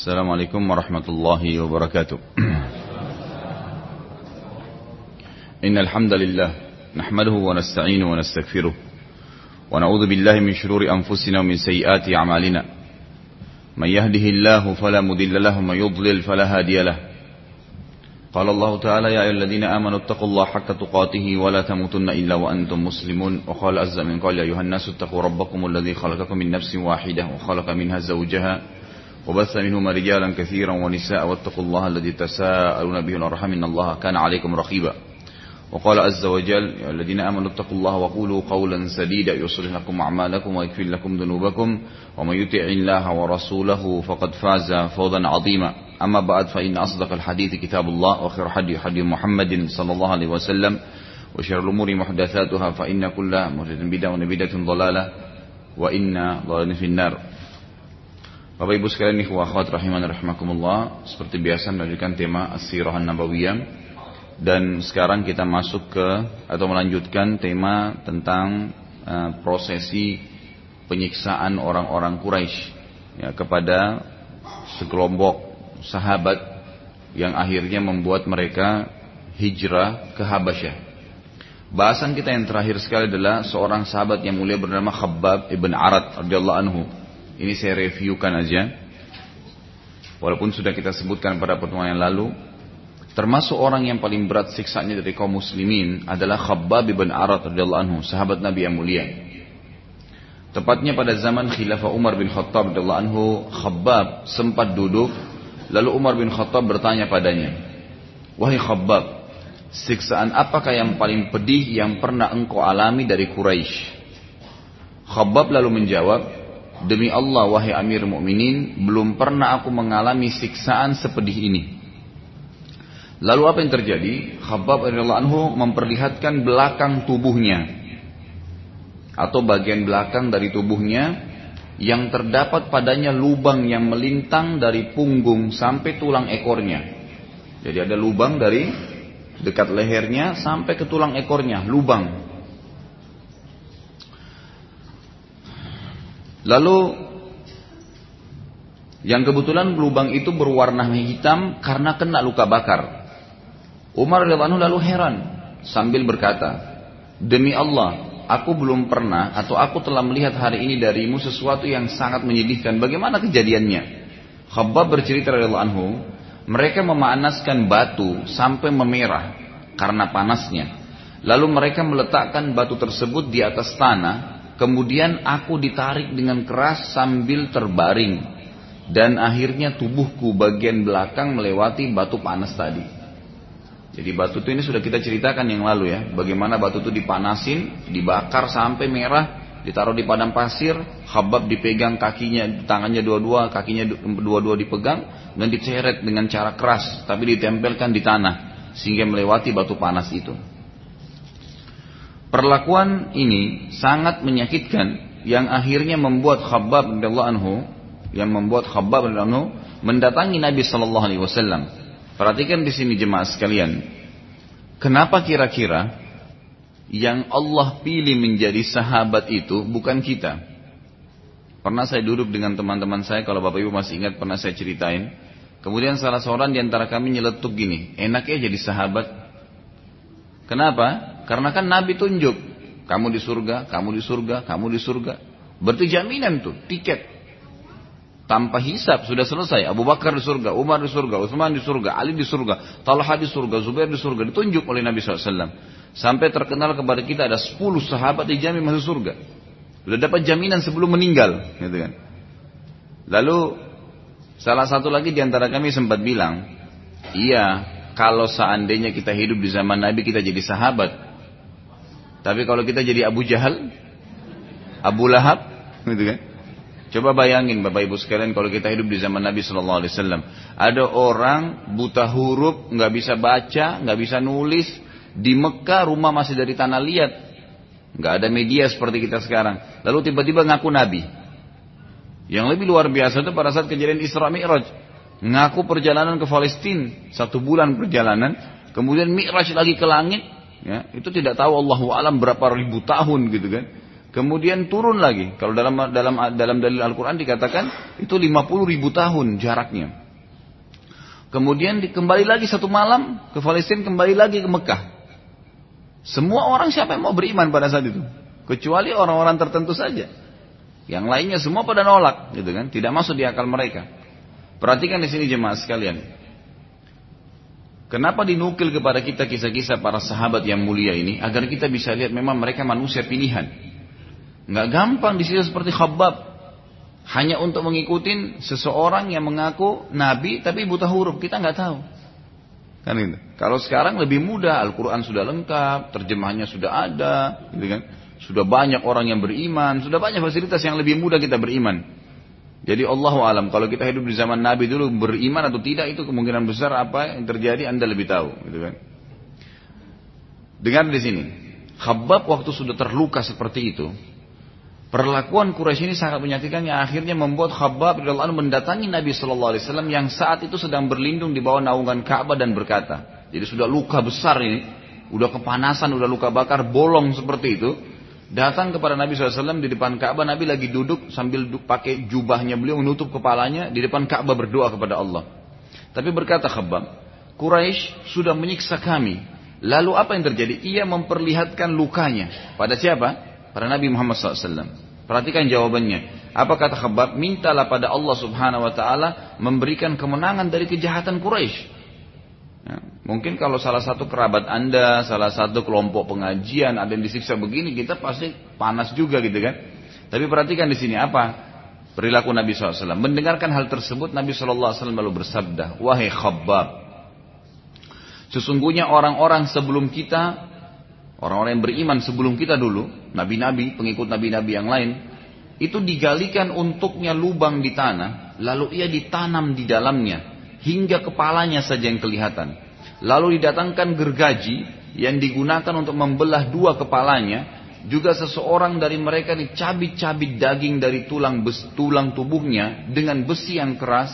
السلام عليكم ورحمة الله وبركاته. إن الحمد لله نحمده ونستعينه ونستغفره ونعوذ بالله من شرور أنفسنا ومن سيئات أعمالنا. من يهده الله فلا مضل له ومن يضلل فلا هادي له. قال الله تعالى يا أيها الذين آمنوا اتقوا الله حق تقاته ولا تموتن إلا وأنتم مسلمون. وقال عز من قال يا أيها الناس اتقوا ربكم الذي خلقكم من نفس واحدة وخلق منها زوجها وبث منهما رجالا كثيرا ونساء واتقوا الله الذي تساءلون به الأرحم إن الله كان عليكم رقيبا. وقال عز وجل يا الذين آمنوا اتقوا الله وقولوا قولا سديدا يصلح لكم أعمالكم ويكفر لكم ذنوبكم ومن يطع الله ورسوله فقد فاز فوزا عظيما. أما بعد فإن أصدق الحديث كتاب الله وخير حديث حديث محمد صلى الله عليه وسلم وشر الأمور محدثاتها فإن كل محدث بدعة وبدعة ضلالة وإن ضلالة في النار. Bapak Ibu sekalian ikhwah akhwat rahiman rahimakumullah, seperti biasa melanjutkan tema As-Sirah An-Nabawiyah. Dan sekarang kita masuk ke atau melanjutkan tema tentang uh, prosesi penyiksaan orang-orang Quraisy ya, kepada sekelompok sahabat yang akhirnya membuat mereka hijrah ke Habasyah. Bahasan kita yang terakhir sekali adalah seorang sahabat yang mulia bernama Khabbab ibn Arad radhiyallahu anhu ini saya reviewkan aja. Walaupun sudah kita sebutkan pada pertemuan yang lalu. Termasuk orang yang paling berat siksanya dari kaum muslimin adalah Khabbab bin Arad radhiyallahu anhu, sahabat Nabi yang mulia. Tepatnya pada zaman Khilafah Umar bin Khattab radhiyallahu anhu, Khabbab sempat duduk, lalu Umar bin Khattab bertanya padanya, "Wahai Khabbab, siksaan apakah yang paling pedih yang pernah engkau alami dari Quraisy?" Khabbab lalu menjawab, Demi Allah wahai Amir Mukminin, belum pernah aku mengalami siksaan sepedih ini. Lalu apa yang terjadi? Khabbab radhiyallahu anhu memperlihatkan belakang tubuhnya atau bagian belakang dari tubuhnya yang terdapat padanya lubang yang melintang dari punggung sampai tulang ekornya. Jadi ada lubang dari dekat lehernya sampai ke tulang ekornya, lubang. Lalu yang kebetulan lubang itu berwarna hitam karena kena luka bakar. Umar radhiyallahu lalu heran sambil berkata, "Demi Allah, aku belum pernah atau aku telah melihat hari ini darimu sesuatu yang sangat menyedihkan. Bagaimana kejadiannya?" Khabbab bercerita radhiyallahu anhu, mereka memanaskan batu sampai memerah karena panasnya. Lalu mereka meletakkan batu tersebut di atas tanah Kemudian aku ditarik dengan keras sambil terbaring. Dan akhirnya tubuhku bagian belakang melewati batu panas tadi. Jadi batu itu ini sudah kita ceritakan yang lalu ya. Bagaimana batu itu dipanasin, dibakar sampai merah, ditaruh di padang pasir, habab dipegang kakinya, tangannya dua-dua, kakinya dua-dua dipegang, dan diceret dengan cara keras, tapi ditempelkan di tanah, sehingga melewati batu panas itu. Perlakuan ini sangat menyakitkan yang akhirnya membuat Khabbab radhiyallahu anhu yang membuat Khabbab radhiyallahu anhu mendatangi Nabi sallallahu alaihi wasallam. Perhatikan di sini jemaah sekalian. Kenapa kira-kira yang Allah pilih menjadi sahabat itu bukan kita? Pernah saya duduk dengan teman-teman saya kalau Bapak Ibu masih ingat pernah saya ceritain. Kemudian salah seorang di antara kami nyeletuk gini, enaknya jadi sahabat. Kenapa? Karena kan Nabi tunjuk, kamu di surga, kamu di surga, kamu di surga. Berarti jaminan tuh, tiket. Tanpa hisap sudah selesai. Abu Bakar di surga, Umar di surga, Utsman di surga, Ali di surga, Talha di surga, Zubair di surga. Ditunjuk oleh Nabi SAW. Sampai terkenal kepada kita ada 10 sahabat dijamin masuk surga. Sudah dapat jaminan sebelum meninggal. Gitu kan. Lalu salah satu lagi di antara kami sempat bilang, iya kalau seandainya kita hidup di zaman Nabi kita jadi sahabat, tapi kalau kita jadi Abu Jahal, Abu Lahab, gitu kan? Coba bayangin Bapak Ibu sekalian kalau kita hidup di zaman Nabi Shallallahu Alaihi Wasallam, ada orang buta huruf, nggak bisa baca, nggak bisa nulis, di Mekah rumah masih dari tanah liat, nggak ada media seperti kita sekarang. Lalu tiba-tiba ngaku Nabi. Yang lebih luar biasa itu pada saat kejadian Isra Mi'raj. Ngaku perjalanan ke Palestina, satu bulan perjalanan, kemudian Mi'raj lagi ke langit, Ya, itu tidak tahu Allah alam berapa ribu tahun gitu kan. Kemudian turun lagi. Kalau dalam dalam dalam dalil Al-Quran dikatakan itu 50 ribu tahun jaraknya. Kemudian kembali lagi satu malam ke Palestina, kembali lagi ke Mekah. Semua orang siapa yang mau beriman pada saat itu? Kecuali orang-orang tertentu saja. Yang lainnya semua pada nolak, gitu kan? Tidak masuk di akal mereka. Perhatikan di sini jemaah sekalian. Kenapa dinukil kepada kita kisah-kisah para sahabat yang mulia ini? Agar kita bisa lihat memang mereka manusia pilihan. Nggak gampang di sini seperti Khabbab. Hanya untuk mengikuti seseorang yang mengaku nabi tapi buta huruf. Kita nggak tahu. Kan itu. Kalau sekarang lebih mudah, Al-Quran sudah lengkap, terjemahannya sudah ada, gitu kan? Sudah banyak orang yang beriman, sudah banyak fasilitas yang lebih mudah kita beriman. Jadi Allah alam, kalau kita hidup di zaman Nabi dulu beriman atau tidak itu kemungkinan besar apa yang terjadi Anda lebih tahu, gitu kan? Dengar di sini, Khabbab waktu sudah terluka seperti itu, Perlakuan Quraisy ini sangat menyakitkan yang akhirnya membuat Khabbab radhiyallahu anhu mendatangi Nabi sallallahu alaihi wasallam yang saat itu sedang berlindung di bawah naungan Ka'bah dan berkata, jadi sudah luka besar ini, udah kepanasan, udah luka bakar, bolong seperti itu, datang kepada Nabi SAW di depan Ka'bah, Nabi lagi duduk sambil pakai jubahnya beliau menutup kepalanya di depan Ka'bah berdoa kepada Allah. Tapi berkata Khabbab, Quraisy sudah menyiksa kami. Lalu apa yang terjadi? Ia memperlihatkan lukanya. Pada siapa? pada Nabi Muhammad SAW. Perhatikan jawabannya. Apa kata Khabbab? Mintalah pada Allah Subhanahu Wa Taala memberikan kemenangan dari kejahatan Quraisy. Ya, mungkin kalau salah satu kerabat anda, salah satu kelompok pengajian ada yang disiksa begini, kita pasti panas juga gitu kan. Tapi perhatikan di sini apa perilaku Nabi SAW. Mendengarkan hal tersebut, Nabi SAW lalu bersabda, wahai Khabbab, sesungguhnya orang-orang sebelum kita Orang-orang yang beriman sebelum kita dulu, nabi-nabi, pengikut nabi-nabi yang lain, itu digalikan untuknya lubang di tanah, lalu ia ditanam di dalamnya, hingga kepalanya saja yang kelihatan. Lalu didatangkan gergaji yang digunakan untuk membelah dua kepalanya, juga seseorang dari mereka dicabik-cabik daging dari tulang bes, tulang tubuhnya dengan besi yang keras,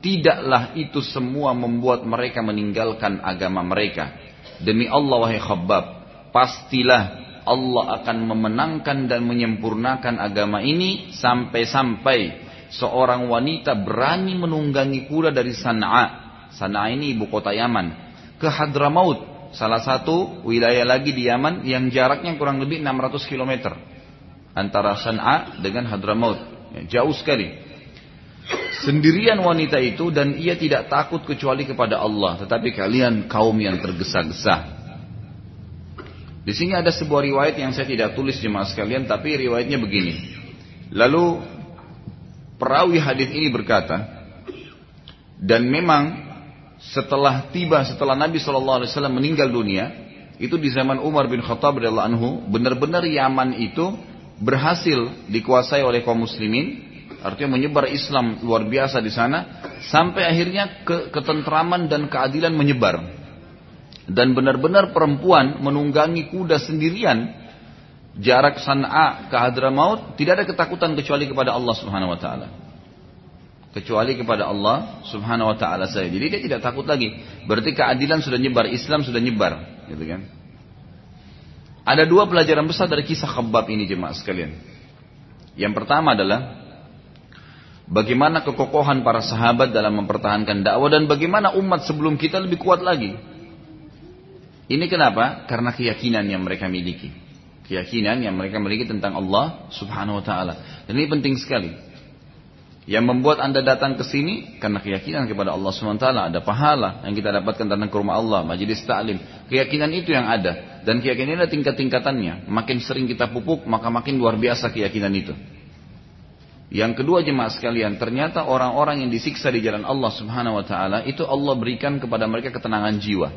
tidaklah itu semua membuat mereka meninggalkan agama mereka. Demi Allah wahai khabbab, pastilah Allah akan memenangkan dan menyempurnakan agama ini sampai-sampai seorang wanita berani menunggangi kuda dari Sana'a. Sana'a ini ibu kota Yaman. Ke Hadramaut, salah satu wilayah lagi di Yaman yang jaraknya kurang lebih 600 km. Antara Sana'a dengan Hadramaut. Ya, jauh sekali. Sendirian wanita itu dan ia tidak takut kecuali kepada Allah. Tetapi kalian kaum yang tergesa-gesa. Di sini ada sebuah riwayat yang saya tidak tulis jemaah sekalian, tapi riwayatnya begini. Lalu perawi hadis ini berkata, dan memang setelah tiba setelah Nabi Shallallahu Alaihi Wasallam meninggal dunia, itu di zaman Umar bin Khattab radhiyallahu anhu, benar-benar Yaman itu berhasil dikuasai oleh kaum muslimin, artinya menyebar Islam luar biasa di sana, sampai akhirnya ke ketentraman dan keadilan menyebar. Dan benar-benar perempuan menunggangi kuda sendirian jarak San'a ke Hadramaut tidak ada ketakutan kecuali kepada Allah Subhanahu wa taala. Kecuali kepada Allah Subhanahu wa taala saja. Jadi dia tidak takut lagi. Berarti keadilan sudah nyebar, Islam sudah nyebar, gitu kan? Ada dua pelajaran besar dari kisah Khabbab ini jemaah sekalian. Yang pertama adalah bagaimana kekokohan para sahabat dalam mempertahankan dakwah dan bagaimana umat sebelum kita lebih kuat lagi ini kenapa? Karena keyakinan yang mereka miliki. Keyakinan yang mereka miliki tentang Allah subhanahu wa ta'ala. Dan ini penting sekali. Yang membuat anda datang ke sini karena keyakinan kepada Allah subhanahu wa ta'ala. Ada pahala yang kita dapatkan tentang ke rumah Allah. Majlis ta'lim. Keyakinan itu yang ada. Dan keyakinan ini ada tingkat-tingkatannya. Makin sering kita pupuk maka makin luar biasa keyakinan itu. Yang kedua jemaah sekalian, ternyata orang-orang yang disiksa di jalan Allah Subhanahu wa taala itu Allah berikan kepada mereka ketenangan jiwa.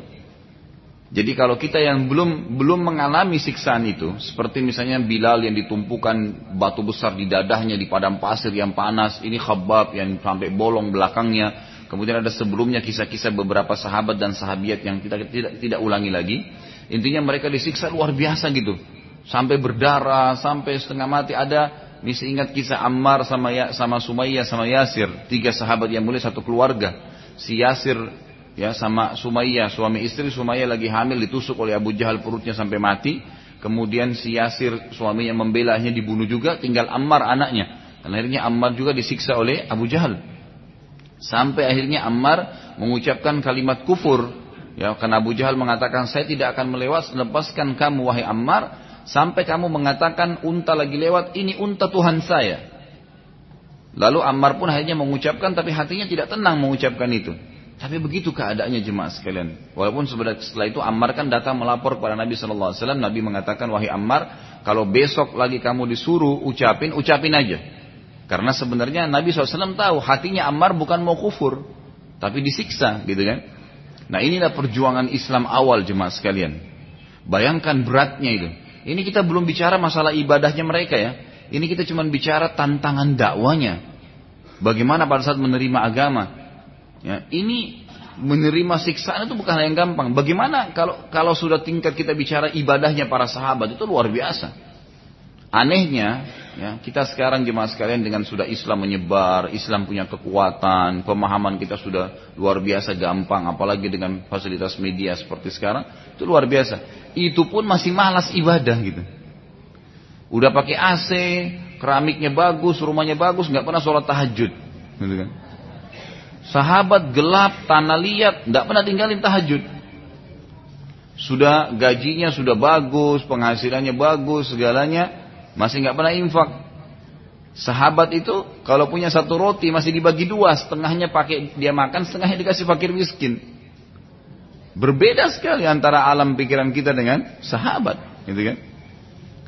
Jadi kalau kita yang belum belum mengalami siksaan itu, seperti misalnya Bilal yang ditumpukan batu besar di dadahnya di padang pasir yang panas, ini Khabbab yang sampai bolong belakangnya. Kemudian ada sebelumnya kisah-kisah beberapa sahabat dan sahabiat yang kita tidak tidak ulangi lagi. Intinya mereka disiksa luar biasa gitu. Sampai berdarah, sampai setengah mati ada Misi ingat kisah Ammar sama ya, sama Sumayyah sama Yasir, tiga sahabat yang mulia satu keluarga. Si Yasir ya sama Sumayyah suami istri Sumayyah lagi hamil ditusuk oleh Abu Jahal perutnya sampai mati Kemudian si Yasir suaminya membela akhirnya dibunuh juga. Tinggal Ammar anaknya. Dan akhirnya Ammar juga disiksa oleh Abu Jahal. Sampai akhirnya Ammar mengucapkan kalimat kufur. Ya, karena Abu Jahal mengatakan saya tidak akan melewat lepaskan kamu wahai Ammar sampai kamu mengatakan unta lagi lewat ini unta Tuhan saya. Lalu Ammar pun akhirnya mengucapkan tapi hatinya tidak tenang mengucapkan itu. Tapi begitu keadaannya jemaah sekalian. Walaupun setelah itu Ammar kan datang melapor kepada Nabi Shallallahu Alaihi Wasallam. Nabi mengatakan wahai Ammar, kalau besok lagi kamu disuruh ucapin, ucapin aja. Karena sebenarnya Nabi SAW tahu hatinya Ammar bukan mau kufur, tapi disiksa, gitu kan? Nah inilah perjuangan Islam awal jemaah sekalian. Bayangkan beratnya itu. Ini kita belum bicara masalah ibadahnya mereka ya. Ini kita cuma bicara tantangan dakwanya. Bagaimana pada saat menerima agama, Ya, ini menerima siksaan itu bukan hal yang gampang. Bagaimana kalau kalau sudah tingkat kita bicara ibadahnya para sahabat itu luar biasa. Anehnya, ya, kita sekarang jemaah sekalian dengan sudah Islam menyebar, Islam punya kekuatan, pemahaman kita sudah luar biasa gampang, apalagi dengan fasilitas media seperti sekarang, itu luar biasa. Itu pun masih malas ibadah gitu. Udah pakai AC, keramiknya bagus, rumahnya bagus, nggak pernah sholat tahajud, gitu kan? Sahabat gelap, tanah liat, tidak pernah tinggalin tahajud. Sudah gajinya sudah bagus, penghasilannya bagus, segalanya masih nggak pernah infak. Sahabat itu kalau punya satu roti masih dibagi dua, setengahnya pakai dia makan, setengahnya dikasih fakir miskin. Berbeda sekali antara alam pikiran kita dengan sahabat, gitu kan?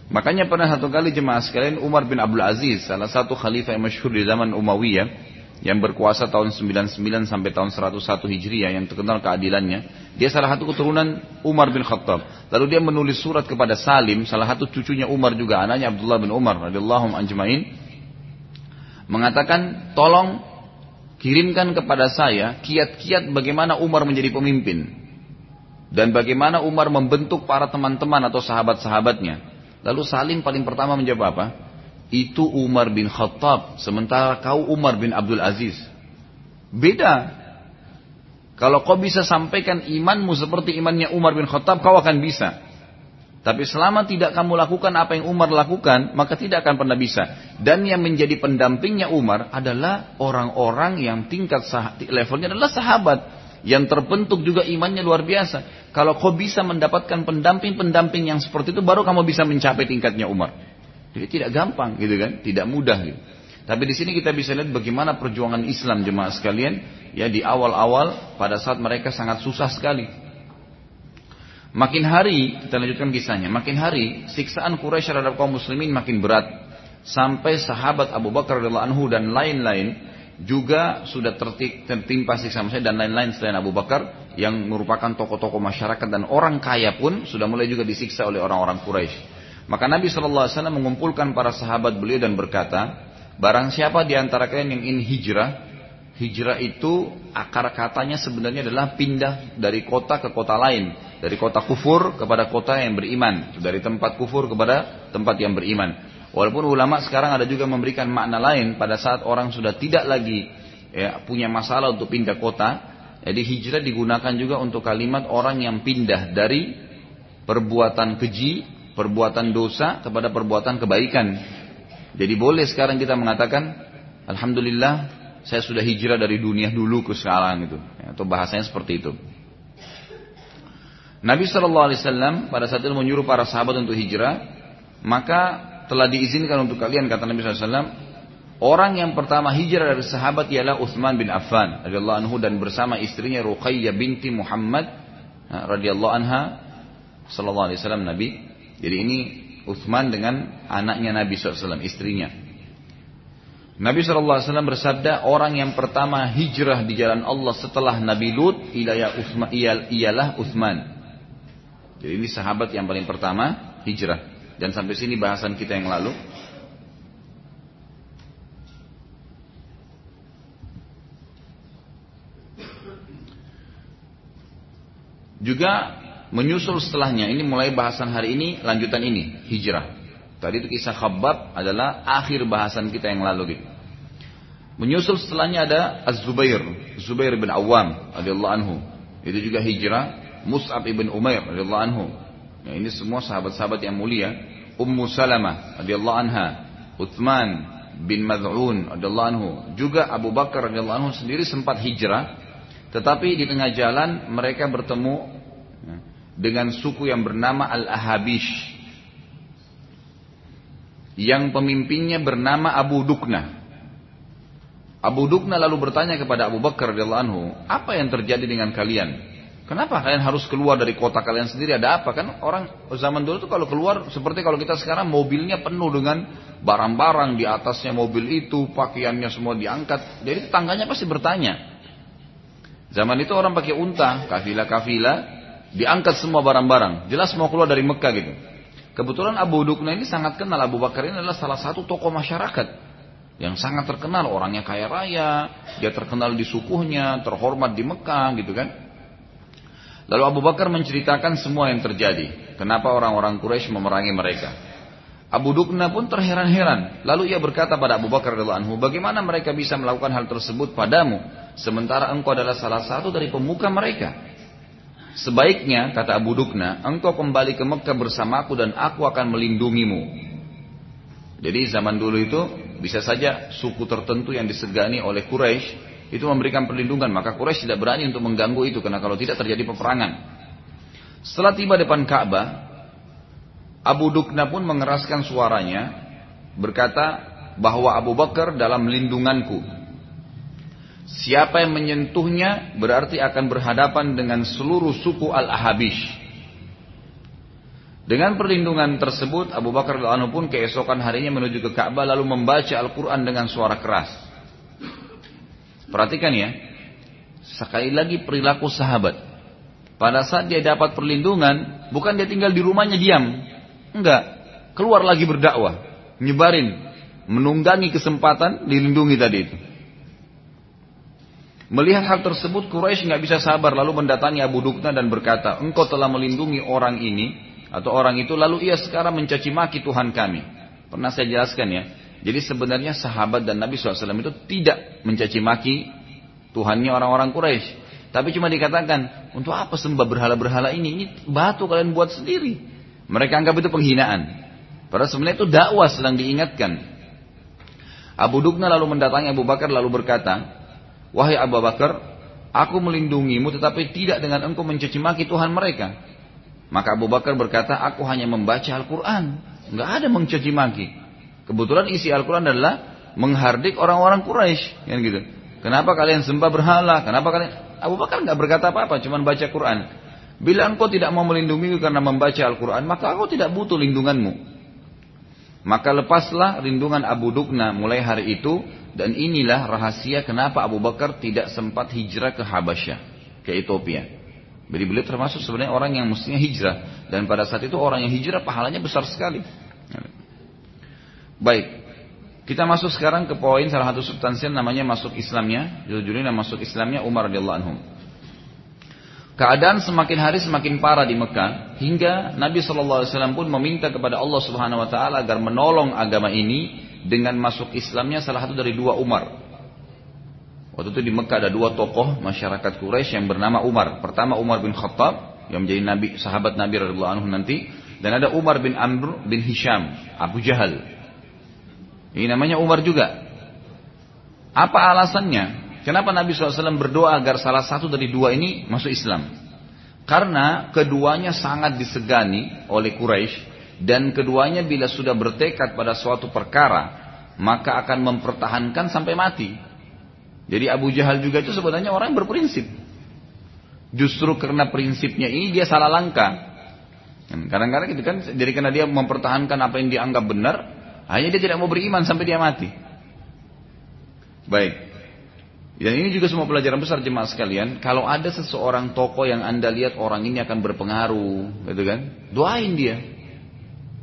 Makanya pernah satu kali jemaah sekalian Umar bin Abdul Aziz, salah satu khalifah yang masyhur di zaman Umayyah, yang berkuasa tahun 99 sampai tahun 101 Hijriah yang terkenal keadilannya. Dia salah satu keturunan Umar bin Khattab. Lalu dia menulis surat kepada Salim, salah satu cucunya Umar juga, anaknya Abdullah bin Umar radhiyallahu anjmain mengatakan, "Tolong kirimkan kepada saya kiat-kiat bagaimana Umar menjadi pemimpin dan bagaimana Umar membentuk para teman-teman atau sahabat-sahabatnya." Lalu Salim paling pertama menjawab apa? Itu Umar bin Khattab, sementara kau Umar bin Abdul Aziz. Beda. Kalau kau bisa sampaikan imanmu seperti imannya Umar bin Khattab, kau akan bisa. Tapi selama tidak kamu lakukan apa yang Umar lakukan, maka tidak akan pernah bisa. Dan yang menjadi pendampingnya Umar adalah orang-orang yang tingkat levelnya adalah sahabat. Yang terbentuk juga imannya luar biasa. Kalau kau bisa mendapatkan pendamping-pendamping yang seperti itu, baru kamu bisa mencapai tingkatnya Umar. Jadi tidak gampang gitu kan, tidak mudah gitu. Tapi di sini kita bisa lihat bagaimana perjuangan Islam jemaah sekalian ya di awal-awal pada saat mereka sangat susah sekali. Makin hari kita lanjutkan kisahnya, makin hari siksaan Quraisy terhadap kaum muslimin makin berat sampai sahabat Abu Bakar radhiyallahu anhu dan lain-lain juga sudah tertimpa siksa maksudnya dan lain-lain selain Abu Bakar yang merupakan tokoh-tokoh masyarakat dan orang kaya pun sudah mulai juga disiksa oleh orang-orang Quraisy. Maka Nabi SAW mengumpulkan para sahabat beliau dan berkata, Barang siapa di antara kalian yang ingin hijrah, hijrah itu akar katanya sebenarnya adalah pindah dari kota ke kota lain. Dari kota kufur kepada kota yang beriman. Dari tempat kufur kepada tempat yang beriman. Walaupun ulama sekarang ada juga memberikan makna lain pada saat orang sudah tidak lagi ya, punya masalah untuk pindah kota. Jadi hijrah digunakan juga untuk kalimat orang yang pindah dari perbuatan keji perbuatan dosa kepada perbuatan kebaikan. Jadi boleh sekarang kita mengatakan, Alhamdulillah saya sudah hijrah dari dunia dulu ke sekarang itu. Atau bahasanya seperti itu. Nabi Shallallahu Alaihi Wasallam pada saat itu menyuruh para sahabat untuk hijrah, maka telah diizinkan untuk kalian kata Nabi SAW. Orang yang pertama hijrah dari sahabat ialah Uthman bin Affan radhiyallahu anhu dan bersama istrinya Ruqayyah binti Muhammad radhiyallahu anha sallallahu alaihi wasallam Nabi jadi ini Uthman dengan anaknya Nabi SAW, istrinya. Nabi SAW bersabda, orang yang pertama hijrah di jalan Allah setelah Nabi Lut ialah Uthman. Jadi ini sahabat yang paling pertama hijrah. Dan sampai sini bahasan kita yang lalu. Juga Menyusul setelahnya, ini mulai bahasan hari ini, lanjutan ini, hijrah. Tadi itu kisah Khabbab adalah akhir bahasan kita yang lalu gitu. Menyusul setelahnya ada Az-Zubair, Zubair bin Awam radhiyallahu anhu. Itu juga hijrah, Mus'ab ibn Umair radhiyallahu anhu. Ya, ini semua sahabat-sahabat yang mulia. Ummu Salamah radhiyallahu anha, Uthman bin Mad'un radhiyallahu anhu, juga Abu Bakar radhiyallahu anhu sendiri sempat hijrah, tetapi di tengah jalan mereka bertemu dengan suku yang bernama Al-Ahabish yang pemimpinnya bernama Abu Dukna. Abu Dukna lalu bertanya kepada Abu Bakar anhu, "Apa yang terjadi dengan kalian? Kenapa kalian harus keluar dari kota kalian sendiri? Ada apa? Kan orang zaman dulu tuh kalau keluar seperti kalau kita sekarang mobilnya penuh dengan barang-barang di atasnya mobil itu, pakaiannya semua diangkat. Jadi tetangganya pasti bertanya. Zaman itu orang pakai unta, kafilah-kafilah, diangkat semua barang-barang. Jelas mau keluar dari Mekah gitu. Kebetulan Abu Dukna ini sangat kenal Abu Bakar ini adalah salah satu tokoh masyarakat yang sangat terkenal orangnya kaya raya, dia terkenal di sukunya, terhormat di Mekah gitu kan. Lalu Abu Bakar menceritakan semua yang terjadi. Kenapa orang-orang Quraisy memerangi mereka. Abu Dukna pun terheran-heran. Lalu ia berkata pada Abu Bakar radhiallahu anhu, bagaimana mereka bisa melakukan hal tersebut padamu, sementara engkau adalah salah satu dari pemuka mereka. Sebaiknya, kata Abu Dukna, engkau kembali ke Mekah bersamaku dan aku akan melindungimu. Jadi zaman dulu itu bisa saja suku tertentu yang disegani oleh Quraisy itu memberikan perlindungan maka Quraisy tidak berani untuk mengganggu itu karena kalau tidak terjadi peperangan. Setelah tiba depan Ka'bah, Abu Dukna pun mengeraskan suaranya berkata bahwa Abu Bakar dalam lindunganku. Siapa yang menyentuhnya berarti akan berhadapan dengan seluruh suku Al-Ahabish. Dengan perlindungan tersebut, Abu Bakar al pun keesokan harinya menuju ke Ka'bah lalu membaca Al-Quran dengan suara keras. Perhatikan ya. Sekali lagi perilaku sahabat. Pada saat dia dapat perlindungan, bukan dia tinggal di rumahnya diam. Enggak. Keluar lagi berdakwah. Nyebarin. Menunggangi kesempatan dilindungi tadi itu. Melihat hal tersebut Quraisy nggak bisa sabar lalu mendatangi Abu Dukna dan berkata, engkau telah melindungi orang ini atau orang itu lalu ia sekarang mencaci maki Tuhan kami. Pernah saya jelaskan ya, jadi sebenarnya sahabat dan Nabi SAW itu tidak mencaci maki Tuhannya orang-orang Quraisy. Tapi cuma dikatakan, untuk apa sembah berhala-berhala ini? Ini batu kalian buat sendiri. Mereka anggap itu penghinaan. Padahal sebenarnya itu dakwah sedang diingatkan. Abu Dukna lalu mendatangi Abu Bakar lalu berkata, Wahai Abu Bakar, aku melindungimu tetapi tidak dengan engkau mencaci maki Tuhan mereka. Maka Abu Bakar berkata, aku hanya membaca Al-Quran. Enggak ada mencaci maki. Kebetulan isi Al-Quran adalah menghardik orang-orang Quraisy, kan gitu. Kenapa kalian sembah berhala? Kenapa kalian Abu Bakar nggak berkata apa-apa, cuma baca Quran. Bila engkau tidak mau melindungi karena membaca Al-Quran, maka aku tidak butuh lindunganmu. Maka lepaslah lindungan Abu Dukna mulai hari itu dan inilah rahasia kenapa Abu Bakar tidak sempat hijrah ke Habasyah, ke Ethiopia. Jadi beliau termasuk sebenarnya orang yang mestinya hijrah dan pada saat itu orang yang hijrah pahalanya besar sekali. Baik. Kita masuk sekarang ke poin salah satu substansial namanya masuk Islamnya. Judulnya masuk Islamnya Umar radhiyallahu anhu. Keadaan semakin hari semakin parah di Mekah hingga Nabi Shallallahu Alaihi Wasallam pun meminta kepada Allah Subhanahu Wa Taala agar menolong agama ini dengan masuk Islamnya salah satu dari dua Umar. Waktu itu di Mekah ada dua tokoh masyarakat Quraisy yang bernama Umar. Pertama Umar bin Khattab yang menjadi nabi sahabat Nabi radhiyallahu anhu nanti dan ada Umar bin Amr bin Hisham Abu Jahal ini namanya Umar juga. Apa alasannya? Kenapa Nabi SAW berdoa agar salah satu dari dua ini masuk Islam? Karena keduanya sangat disegani oleh Quraisy dan keduanya bila sudah bertekad pada suatu perkara maka akan mempertahankan sampai mati. Jadi Abu Jahal juga itu sebenarnya orang yang berprinsip. Justru karena prinsipnya ini dia salah langkah. Kadang-kadang gitu kan, jadi karena dia mempertahankan apa yang dianggap benar, hanya dia tidak mau beriman sampai dia mati. Baik. Dan ini juga semua pelajaran besar jemaah sekalian. Kalau ada seseorang tokoh yang anda lihat orang ini akan berpengaruh, gitu kan? Doain dia.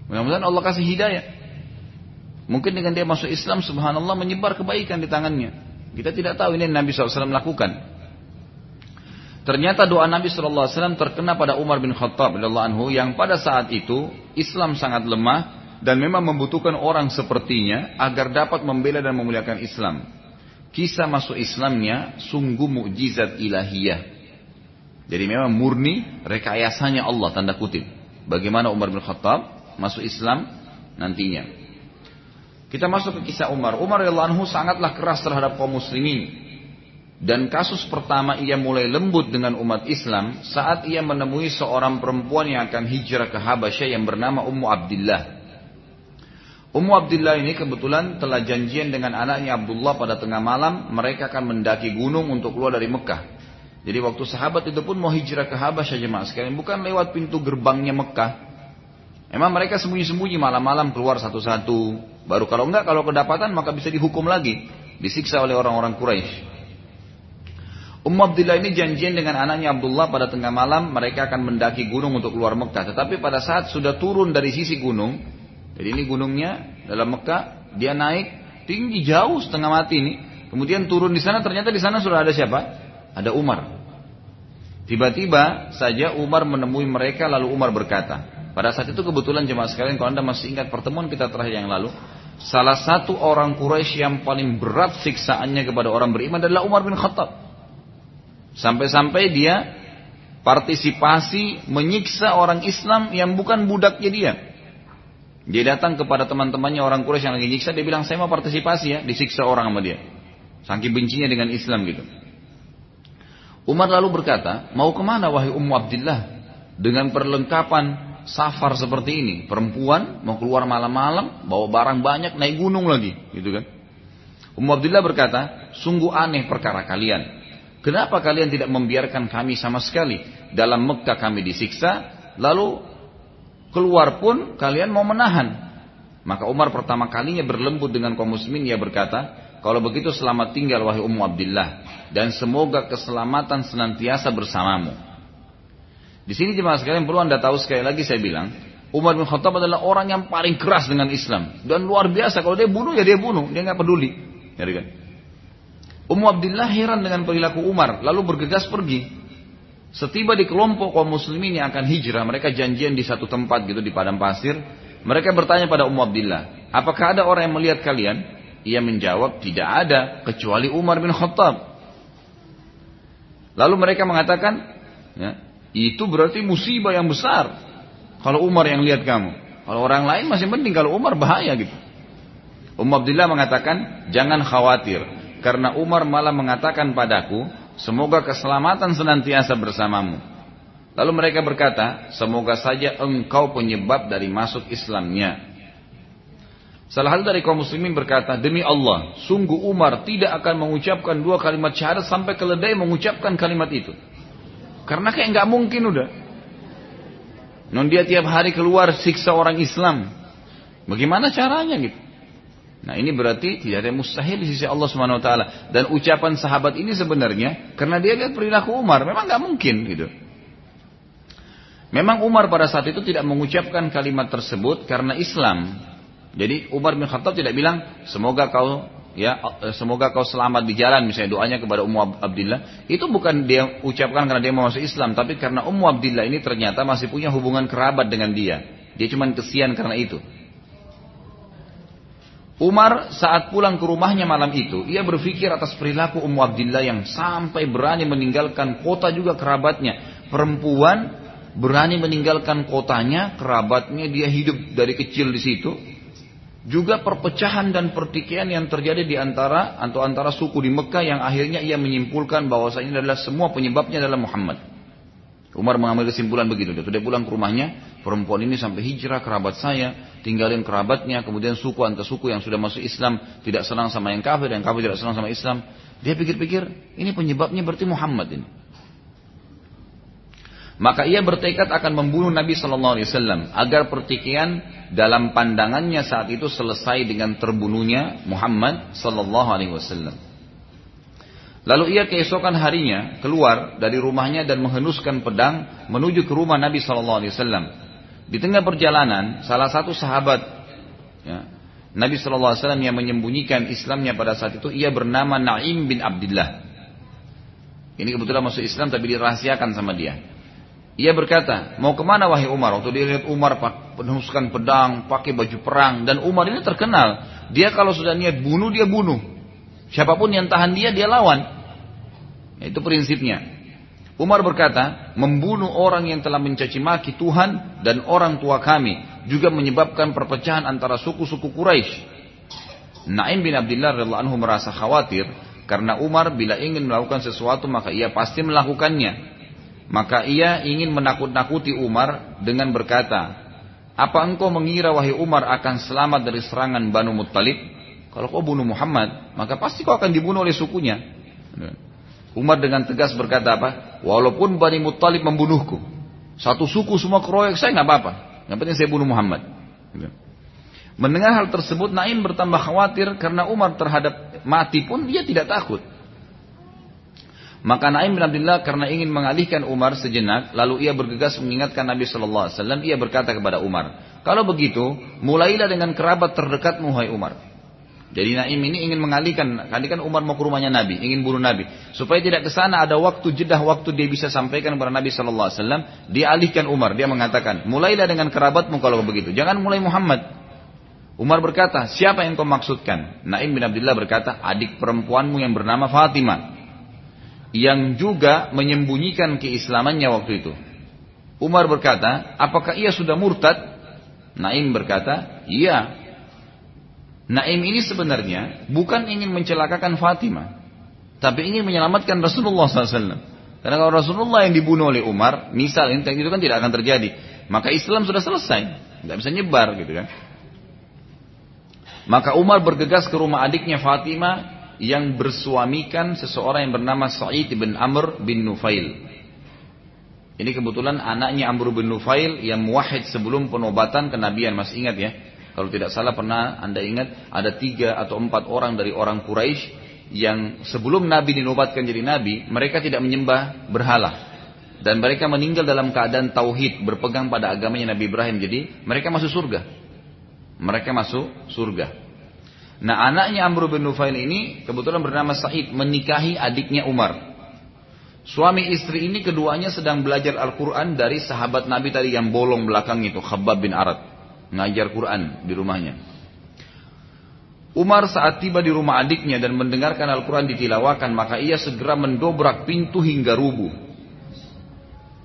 Mudah-mudahan Allah kasih hidayah. Mungkin dengan dia masuk Islam, subhanallah menyebar kebaikan di tangannya. Kita tidak tahu ini yang Nabi SAW lakukan. Ternyata doa Nabi SAW terkena pada Umar bin Khattab anhu yang pada saat itu Islam sangat lemah dan memang membutuhkan orang sepertinya agar dapat membela dan memuliakan Islam. Kisah masuk Islamnya sungguh mukjizat ilahiyah. Jadi memang murni rekayasanya Allah tanda kutip. bagaimana Umar bin Khattab masuk Islam nantinya. Kita masuk ke kisah Umar. Umar radhiyallahu anhu sangatlah keras terhadap kaum muslimin. Dan kasus pertama ia mulai lembut dengan umat Islam saat ia menemui seorang perempuan yang akan hijrah ke Habasyah yang bernama Ummu Abdullah. Ummu Abdullah ini kebetulan telah janjian dengan anaknya Abdullah pada tengah malam mereka akan mendaki gunung untuk keluar dari Mekah. Jadi waktu sahabat itu pun mau hijrah ke Habasyah jemaah sekalian bukan lewat pintu gerbangnya Mekah. Emang mereka sembunyi-sembunyi malam-malam keluar satu-satu. Baru kalau enggak kalau kedapatan maka bisa dihukum lagi, disiksa oleh orang-orang Quraisy. Ummu Abdullah ini janjian dengan anaknya Abdullah pada tengah malam mereka akan mendaki gunung untuk keluar Mekah. Tetapi pada saat sudah turun dari sisi gunung, jadi ini gunungnya dalam Mekah, dia naik tinggi jauh setengah mati ini. Kemudian turun di sana ternyata di sana sudah ada siapa? Ada Umar. Tiba-tiba saja Umar menemui mereka lalu Umar berkata, pada saat itu kebetulan jemaah sekalian kalau anda masih ingat pertemuan kita terakhir yang lalu, salah satu orang Quraisy yang paling berat siksaannya kepada orang beriman adalah Umar bin Khattab. Sampai-sampai dia partisipasi menyiksa orang Islam yang bukan budaknya dia. Dia datang kepada teman-temannya orang Quraisy yang lagi nyiksa, dia bilang saya mau partisipasi ya, disiksa orang sama dia. Saking bencinya dengan Islam gitu. Umar lalu berkata, mau ke mana wahai Ummu Abdullah dengan perlengkapan safar seperti ini, perempuan mau keluar malam-malam, bawa barang banyak, naik gunung lagi, gitu kan? Ummu Abdullah berkata, sungguh aneh perkara kalian. Kenapa kalian tidak membiarkan kami sama sekali? Dalam Mekah kami disiksa, lalu keluar pun kalian mau menahan. Maka Umar pertama kalinya berlembut dengan kaum muslimin, ia berkata, kalau begitu selamat tinggal wahai Ummu Abdullah dan semoga keselamatan senantiasa bersamamu. Di sini jemaah sekalian perlu anda tahu sekali lagi saya bilang, Umar bin Khattab adalah orang yang paling keras dengan Islam dan luar biasa kalau dia bunuh ya dia bunuh, dia nggak peduli. Ya kan? Ummu Abdillah heran dengan perilaku Umar, lalu bergegas pergi. Setiba di kelompok kaum muslimin yang akan hijrah, mereka janjian di satu tempat gitu di padang pasir. Mereka bertanya pada Ummu Abdillah, apakah ada orang yang melihat kalian? Ia menjawab, tidak ada, kecuali Umar bin Khattab. Lalu mereka mengatakan, ya, itu berarti musibah yang besar. Kalau Umar yang lihat kamu. Kalau orang lain masih penting, kalau Umar bahaya gitu. Ummu Abdillah mengatakan, jangan khawatir karena Umar malah mengatakan padaku, semoga keselamatan senantiasa bersamamu. Lalu mereka berkata, semoga saja engkau penyebab dari masuk Islamnya. Salah satu dari kaum muslimin berkata, demi Allah, sungguh Umar tidak akan mengucapkan dua kalimat syahadat sampai keledai mengucapkan kalimat itu. Karena kayak nggak mungkin udah. Non dia tiap hari keluar siksa orang Islam. Bagaimana caranya gitu? Nah ini berarti tidak ada mustahil di sisi Allah Subhanahu Wa Taala. Dan ucapan sahabat ini sebenarnya karena dia lihat perilaku Umar, memang nggak mungkin gitu. Memang Umar pada saat itu tidak mengucapkan kalimat tersebut karena Islam. Jadi Umar bin Khattab tidak bilang semoga kau ya semoga kau selamat di jalan misalnya doanya kepada Ummu Abdillah itu bukan dia ucapkan karena dia mau masuk Islam tapi karena Ummu Abdillah ini ternyata masih punya hubungan kerabat dengan dia dia cuma kesian karena itu Umar saat pulang ke rumahnya malam itu, ia berpikir atas perilaku Ummu Abdillah yang sampai berani meninggalkan kota juga kerabatnya. Perempuan berani meninggalkan kotanya, kerabatnya, dia hidup dari kecil di situ. Juga perpecahan dan pertikaian yang terjadi di antara atau antara suku di Mekah yang akhirnya ia menyimpulkan bahwasanya adalah semua penyebabnya adalah Muhammad. Umar mengambil kesimpulan begitu. Dia pulang ke rumahnya, perempuan ini sampai hijrah kerabat saya, tinggalin kerabatnya, kemudian suku antar suku yang sudah masuk Islam tidak senang sama yang kafir, yang kafir tidak senang sama Islam. Dia pikir-pikir, ini penyebabnya berarti Muhammad ini. Maka ia bertekad akan membunuh Nabi Shallallahu Alaihi Wasallam agar pertikaian dalam pandangannya saat itu selesai dengan terbunuhnya Muhammad Shallallahu Alaihi Wasallam. Lalu ia keesokan harinya keluar dari rumahnya dan menghenuskan pedang menuju ke rumah Nabi Shallallahu Alaihi Wasallam. Di tengah perjalanan, salah satu sahabat ya, Nabi SAW yang menyembunyikan Islamnya pada saat itu, ia bernama Naim bin Abdullah. Ini kebetulan masuk Islam tapi dirahasiakan sama dia. Ia berkata, mau ke mana wahai Umar? Waktu dia lihat Umar penuskan pedang, pakai baju perang. Dan Umar ini terkenal. Dia kalau sudah niat bunuh, dia bunuh. Siapa pun yang tahan dia, dia lawan. Itu prinsipnya. Umar berkata, membunuh orang yang telah mencaci maki Tuhan dan orang tua kami juga menyebabkan perpecahan antara suku-suku Quraisy. Naim bin Abdullah radhiyallahu anhu merasa khawatir karena Umar bila ingin melakukan sesuatu maka ia pasti melakukannya. Maka ia ingin menakut-nakuti Umar dengan berkata, "Apa engkau mengira wahai Umar akan selamat dari serangan Banu Muttalib? Kalau kau bunuh Muhammad, maka pasti kau akan dibunuh oleh sukunya." Umar dengan tegas berkata apa? Walaupun Bani Muttalib membunuhku. Satu suku semua keroyok saya nggak apa-apa. Yang penting saya bunuh Muhammad. Gitu. Mendengar hal tersebut Naim bertambah khawatir karena Umar terhadap mati pun dia tidak takut. Maka Naim bin Abdullah karena ingin mengalihkan Umar sejenak, lalu ia bergegas mengingatkan Nabi Shallallahu Alaihi Wasallam. Ia berkata kepada Umar, kalau begitu, mulailah dengan kerabat terdekatmu, hai Umar. Jadi Naim ini ingin mengalihkan, kali kan Umar mau ke rumahnya Nabi, ingin bunuh Nabi, supaya tidak ke sana ada waktu jedah waktu dia bisa sampaikan kepada Nabi Shallallahu Alaihi Wasallam. Dia alihkan Umar, dia mengatakan, mulailah dengan kerabatmu kalau begitu, jangan mulai Muhammad. Umar berkata, siapa yang kau maksudkan? Naim bin Abdullah berkata, adik perempuanmu yang bernama Fatimah, yang juga menyembunyikan keislamannya waktu itu. Umar berkata, apakah ia sudah murtad? Naim berkata, iya, Naim ini sebenarnya bukan ingin mencelakakan Fatimah, tapi ingin menyelamatkan Rasulullah SAW. Karena kalau Rasulullah yang dibunuh oleh Umar, misal itu kan tidak akan terjadi, maka Islam sudah selesai, nggak bisa nyebar gitu kan. Maka Umar bergegas ke rumah adiknya Fatimah yang bersuamikan seseorang yang bernama Sa'id bin Amr bin Nufail. Ini kebetulan anaknya Amr bin Nufail yang muwahid sebelum penobatan kenabian. Masih ingat ya? Kalau tidak salah pernah Anda ingat ada tiga atau empat orang dari orang Quraisy yang sebelum Nabi dinobatkan jadi Nabi, mereka tidak menyembah berhala. Dan mereka meninggal dalam keadaan tauhid, berpegang pada agamanya Nabi Ibrahim. Jadi mereka masuk surga. Mereka masuk surga. Nah anaknya Amr bin Nufail ini kebetulan bernama Said menikahi adiknya Umar. Suami istri ini keduanya sedang belajar Al-Quran dari sahabat Nabi tadi yang bolong belakang itu, Khabbab bin Arad ngajar Quran di rumahnya. Umar saat tiba di rumah adiknya dan mendengarkan Al-Quran ditilawakan, maka ia segera mendobrak pintu hingga rubuh.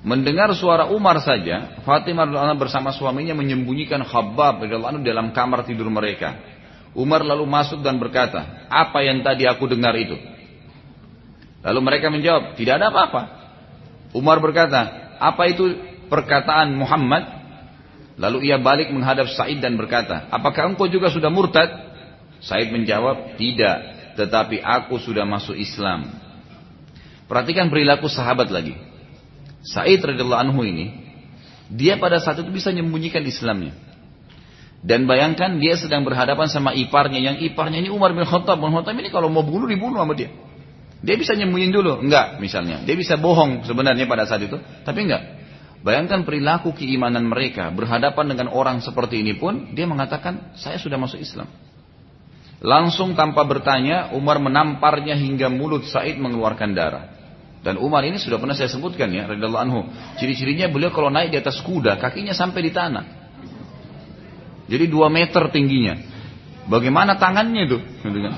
Mendengar suara Umar saja, Fatimah radhiallahu bersama suaminya menyembunyikan Khabbab radhiallahu dalam kamar tidur mereka. Umar lalu masuk dan berkata, apa yang tadi aku dengar itu? Lalu mereka menjawab, tidak ada apa-apa. Umar berkata, apa itu perkataan Muhammad? Lalu ia balik menghadap Said dan berkata, apakah engkau juga sudah murtad? Said menjawab, tidak, tetapi aku sudah masuk Islam. Perhatikan perilaku sahabat lagi. Said radhiyallahu anhu ini, dia pada saat itu bisa menyembunyikan Islamnya. Dan bayangkan dia sedang berhadapan sama iparnya, yang iparnya ini Umar bin Khattab. Bin Khattab ini kalau mau bunuh dibunuh sama dia. Dia bisa nyembunyiin dulu, enggak misalnya. Dia bisa bohong sebenarnya pada saat itu, tapi enggak. Bayangkan perilaku keimanan mereka berhadapan dengan orang seperti ini pun dia mengatakan saya sudah masuk Islam. Langsung tanpa bertanya Umar menamparnya hingga mulut Said mengeluarkan darah. Dan Umar ini sudah pernah saya sebutkan ya radhiyallahu anhu. Ciri-cirinya beliau kalau naik di atas kuda kakinya sampai di tanah. Jadi dua meter tingginya. Bagaimana tangannya itu? Gitu kan.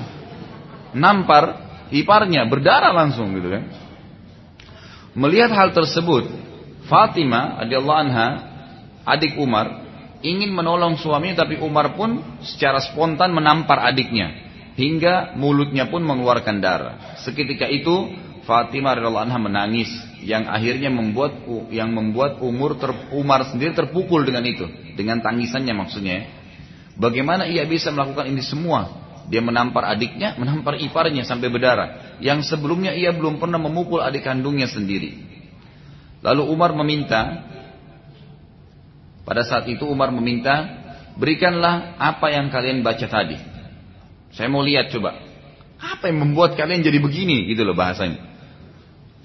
Nampar iparnya berdarah langsung gitu kan. Melihat hal tersebut, Fatimah radhiyallahu anha, adik Umar, ingin menolong suaminya tapi Umar pun secara spontan menampar adiknya hingga mulutnya pun mengeluarkan darah. Seketika itu Fatimah radhiyallahu anha menangis yang akhirnya membuat yang membuat Umar ter, Umar sendiri terpukul dengan itu, dengan tangisannya maksudnya. Bagaimana ia bisa melakukan ini semua? Dia menampar adiknya, menampar iparnya sampai berdarah. Yang sebelumnya ia belum pernah memukul adik kandungnya sendiri. Lalu Umar meminta, pada saat itu Umar meminta, berikanlah apa yang kalian baca tadi. Saya mau lihat coba, apa yang membuat kalian jadi begini, gitu loh bahasanya.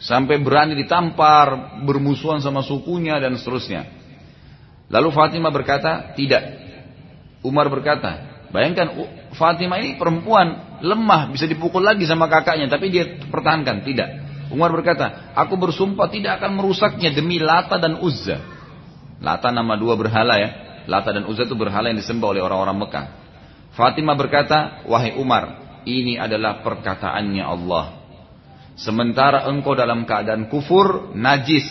Sampai berani ditampar, bermusuhan sama sukunya dan seterusnya. Lalu Fatimah berkata, tidak. Umar berkata, bayangkan Fatimah ini perempuan lemah, bisa dipukul lagi sama kakaknya, tapi dia pertahankan, tidak. Umar berkata, aku bersumpah tidak akan merusaknya demi Lata dan Uzza. Lata nama dua berhala ya. Lata dan Uzza itu berhala yang disembah oleh orang-orang Mekah. Fatimah berkata, wahai Umar, ini adalah perkataannya Allah. Sementara engkau dalam keadaan kufur, najis.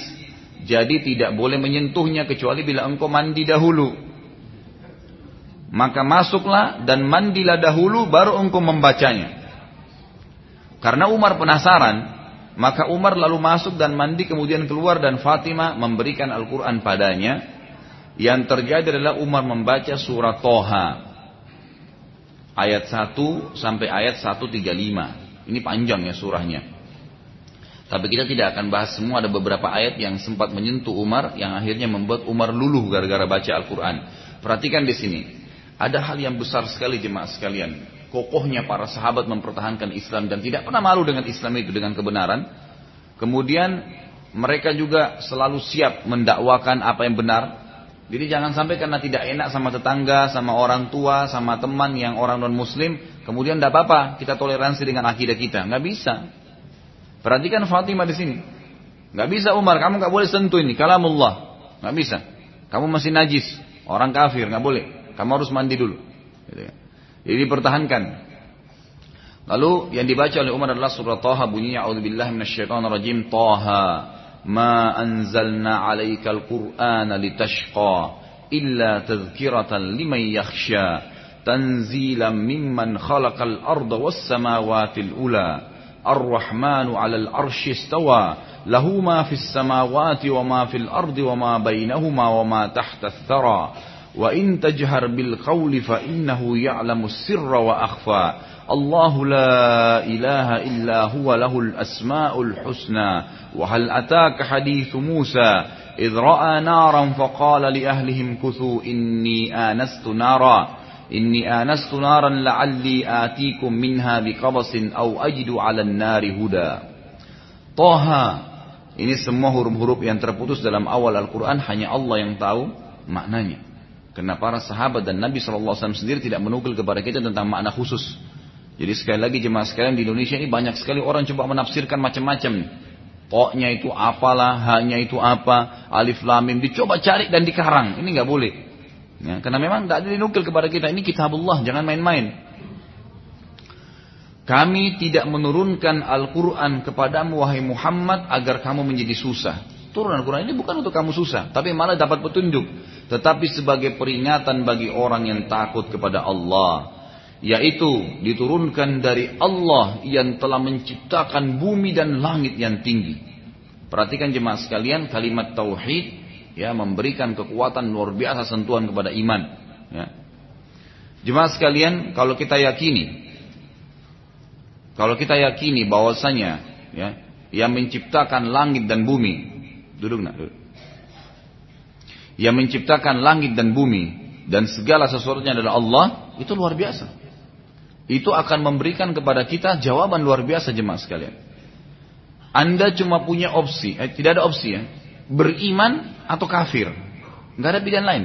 Jadi tidak boleh menyentuhnya kecuali bila engkau mandi dahulu. Maka masuklah dan mandilah dahulu baru engkau membacanya. Karena Umar penasaran, maka Umar lalu masuk dan mandi kemudian keluar dan Fatimah memberikan Al-Quran padanya. Yang terjadi adalah Umar membaca surat Toha. Ayat 1 sampai ayat 135. Ini panjang ya surahnya. Tapi kita tidak akan bahas semua ada beberapa ayat yang sempat menyentuh Umar yang akhirnya membuat Umar luluh gara-gara baca Al-Quran. Perhatikan di sini. Ada hal yang besar sekali jemaah sekalian. Kokohnya para sahabat mempertahankan Islam dan tidak pernah malu dengan Islam itu dengan kebenaran. Kemudian mereka juga selalu siap mendakwakan apa yang benar. Jadi jangan sampai karena tidak enak sama tetangga, sama orang tua, sama teman yang orang non muslim, kemudian tidak apa-apa kita toleransi dengan akidah kita. Nggak bisa. Perhatikan Fatimah di sini. Gak bisa Umar, kamu gak boleh sentuh ini. Kalamullah. Gak bisa. Kamu masih najis. Orang kafir, gak boleh. Kamu harus mandi dulu. Gitu ya. Jadi dipertahankan. Lalu yang dibaca oleh Umar adalah surah Taha bunyinya A'udzubillahi minasyaitonirrajim Taha ma anzalna 'alaikal qur'ana litashqa illa tadhkiratan liman yakhsha tanzilan mimman khalaqal arda was samawati ula الرحمن على العرش استوى له ما في السماوات وما في الأرض وما بينهما وما تحت الثرى وإن تجهر بالقول فإنه يعلم السر وأخفى. الله لا إله إلا هو له الأسماء الحسنى. وهل أتاك حديث موسى؟ إذ رأى نارا فقال لأهلهم كثوا إني آنست نارا. إني آنست نارا لعلي آتيكم منها بقبس أو أجد على النار هدى. طه ini semua huruf-huruf yang terputus dalam awal Al-Quran. Hanya Allah yang tahu maknanya. Karena para sahabat dan Nabi SAW sendiri tidak menukil kepada kita tentang makna khusus. Jadi sekali lagi jemaah sekalian di Indonesia ini banyak sekali orang coba menafsirkan macam-macam. Poknya itu apalah, hanya itu apa, alif lamim, dicoba cari dan dikarang. Ini nggak boleh. Ya, karena memang tidak ada dinukil kepada kita. Ini kitabullah, jangan main-main. Kami tidak menurunkan Al-Quran kepadamu wahai Muhammad agar kamu menjadi susah. Turun Al-Quran ini bukan untuk kamu susah, tapi malah dapat petunjuk. Tetapi sebagai peringatan bagi orang yang takut kepada Allah. Yaitu diturunkan dari Allah yang telah menciptakan bumi dan langit yang tinggi. Perhatikan jemaah sekalian kalimat tauhid ya memberikan kekuatan luar biasa sentuhan kepada iman ya. Jemaah sekalian kalau kita yakini kalau kita yakini bahwasanya ya yang menciptakan langit dan bumi duduk nak duduk. yang menciptakan langit dan bumi dan segala sesuatunya adalah Allah itu luar biasa itu akan memberikan kepada kita jawaban luar biasa jemaah sekalian anda cuma punya opsi, eh, tidak ada opsi ya beriman atau kafir. Nggak ada pilihan lain.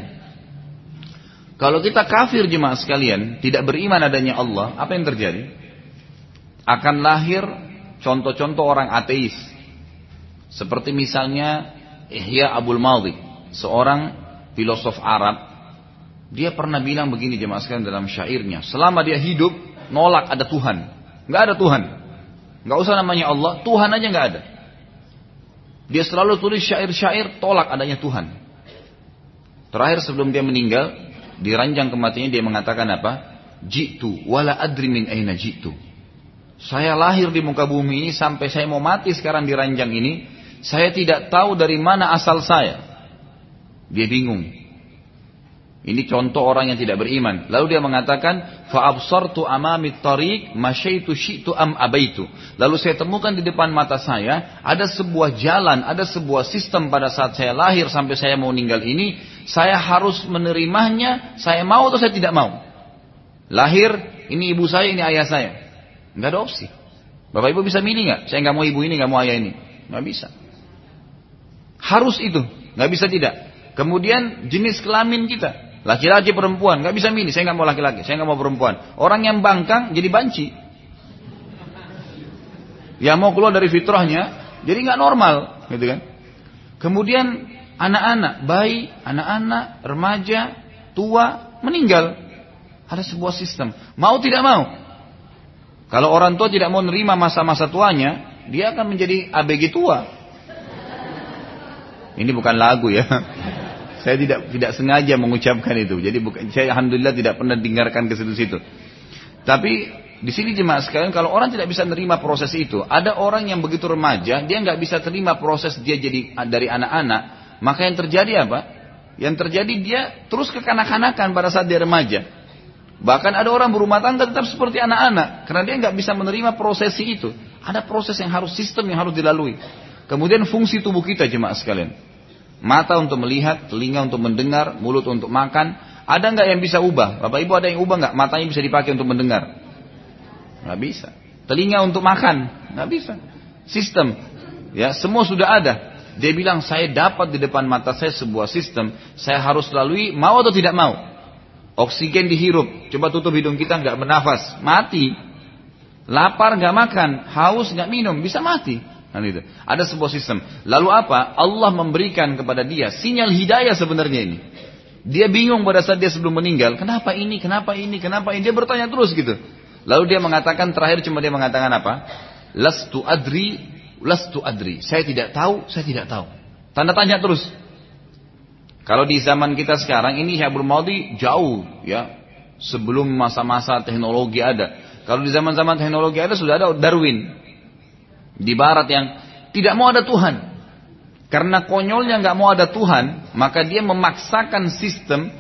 Kalau kita kafir jemaah sekalian, tidak beriman adanya Allah, apa yang terjadi? Akan lahir contoh-contoh orang ateis. Seperti misalnya Ihya Abul Maldi, seorang filosof Arab. Dia pernah bilang begini jemaah sekalian dalam syairnya, selama dia hidup nolak ada Tuhan. Nggak ada Tuhan. Nggak usah namanya Allah, Tuhan aja nggak ada. Dia selalu tulis syair-syair tolak adanya Tuhan. Terakhir sebelum dia meninggal, di ranjang kematiannya dia mengatakan apa? Jitu wala adri min aina jitu. Saya lahir di muka bumi ini sampai saya mau mati sekarang di ranjang ini, saya tidak tahu dari mana asal saya. Dia bingung. Ini contoh orang yang tidak beriman. Lalu dia mengatakan, "Fa'absartu amami tariq masyaitu syi'tu am abaitu." Lalu saya temukan di depan mata saya ada sebuah jalan, ada sebuah sistem pada saat saya lahir sampai saya mau meninggal ini, saya harus menerimanya, saya mau atau saya tidak mau. Lahir, ini ibu saya, ini ayah saya. Enggak ada opsi. Bapak ibu bisa milih nggak? Saya nggak mau ibu ini, nggak mau ayah ini. Nggak bisa. Harus itu, nggak bisa tidak. Kemudian jenis kelamin kita, Laki-laki perempuan, nggak bisa milih. Saya nggak mau laki-laki, saya nggak mau perempuan. Orang yang bangkang jadi banci. Yang mau keluar dari fitrahnya, jadi nggak normal, gitu kan? Kemudian anak-anak, bayi, anak-anak, remaja, tua, meninggal. Ada sebuah sistem. Mau tidak mau. Kalau orang tua tidak mau nerima masa-masa tuanya, dia akan menjadi ABG tua. Ini bukan lagu ya. Saya tidak tidak sengaja mengucapkan itu. Jadi bukan saya alhamdulillah tidak pernah dengarkan ke situ-situ. Tapi di sini jemaah sekalian kalau orang tidak bisa menerima proses itu, ada orang yang begitu remaja, dia nggak bisa terima proses dia jadi dari anak-anak, maka yang terjadi apa? Yang terjadi dia terus kekanak-kanakan pada saat dia remaja. Bahkan ada orang berumah tangga tetap seperti anak-anak karena dia nggak bisa menerima prosesi itu. Ada proses yang harus sistem yang harus dilalui. Kemudian fungsi tubuh kita jemaah sekalian. Mata untuk melihat, telinga untuk mendengar, mulut untuk makan. Ada nggak yang bisa ubah? Bapak Ibu ada yang ubah nggak? Matanya bisa dipakai untuk mendengar? Nggak bisa. Telinga untuk makan? Nggak bisa. Sistem, ya semua sudah ada. Dia bilang saya dapat di depan mata saya sebuah sistem, saya harus lalui mau atau tidak mau. Oksigen dihirup, coba tutup hidung kita nggak bernafas, mati. Lapar nggak makan, haus nggak minum, bisa mati. Kan itu. Ada sebuah sistem. Lalu apa? Allah memberikan kepada dia sinyal hidayah sebenarnya ini. Dia bingung pada saat dia sebelum meninggal. Kenapa ini? Kenapa ini? Kenapa ini? Dia bertanya terus gitu. Lalu dia mengatakan terakhir cuma dia mengatakan apa? Lastu adri, lastu adri. Saya tidak tahu, saya tidak tahu. Tanda tanya terus. Kalau di zaman kita sekarang ini Syabul Maudi jauh ya. Sebelum masa-masa teknologi ada. Kalau di zaman-zaman teknologi ada sudah ada Darwin di barat yang tidak mau ada Tuhan. Karena konyolnya nggak mau ada Tuhan, maka dia memaksakan sistem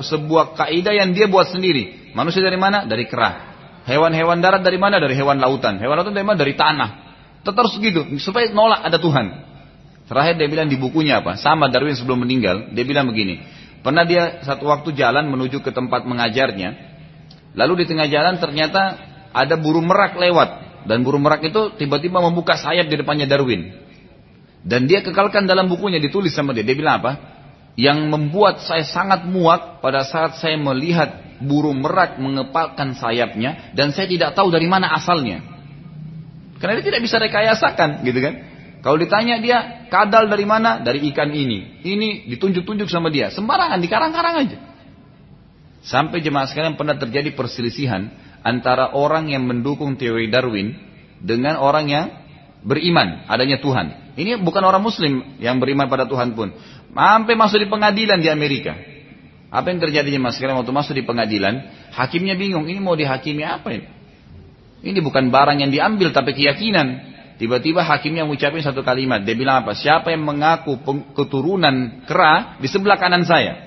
sebuah kaidah yang dia buat sendiri. Manusia dari mana? Dari kera. Hewan-hewan darat dari mana? Dari hewan lautan. Hewan lautan dari mana? Dari tanah. Tetap segitu supaya nolak ada Tuhan. Terakhir dia bilang di bukunya apa? Sama Darwin sebelum meninggal, dia bilang begini. Pernah dia satu waktu jalan menuju ke tempat mengajarnya. Lalu di tengah jalan ternyata ada burung merak lewat. Dan burung merak itu tiba-tiba membuka sayap di depannya Darwin. Dan dia kekalkan dalam bukunya ditulis sama dia. Dia bilang apa? Yang membuat saya sangat muak pada saat saya melihat burung merak mengepalkan sayapnya dan saya tidak tahu dari mana asalnya. Karena dia tidak bisa rekayasakan, gitu kan? Kalau ditanya dia kadal dari mana? Dari ikan ini. Ini ditunjuk-tunjuk sama dia. Sembarangan di karang-karang aja. Sampai jemaah sekalian pernah terjadi perselisihan antara orang yang mendukung teori Darwin dengan orang yang beriman adanya Tuhan. Ini bukan orang muslim yang beriman pada Tuhan pun. Sampai masuk di pengadilan di Amerika. Apa yang terjadi mas sekarang waktu masuk di pengadilan, hakimnya bingung, ini mau dihakimi apa ini? Ini bukan barang yang diambil tapi keyakinan. Tiba-tiba hakimnya mengucapkan satu kalimat. Dia bilang apa? Siapa yang mengaku keturunan kera di sebelah kanan saya.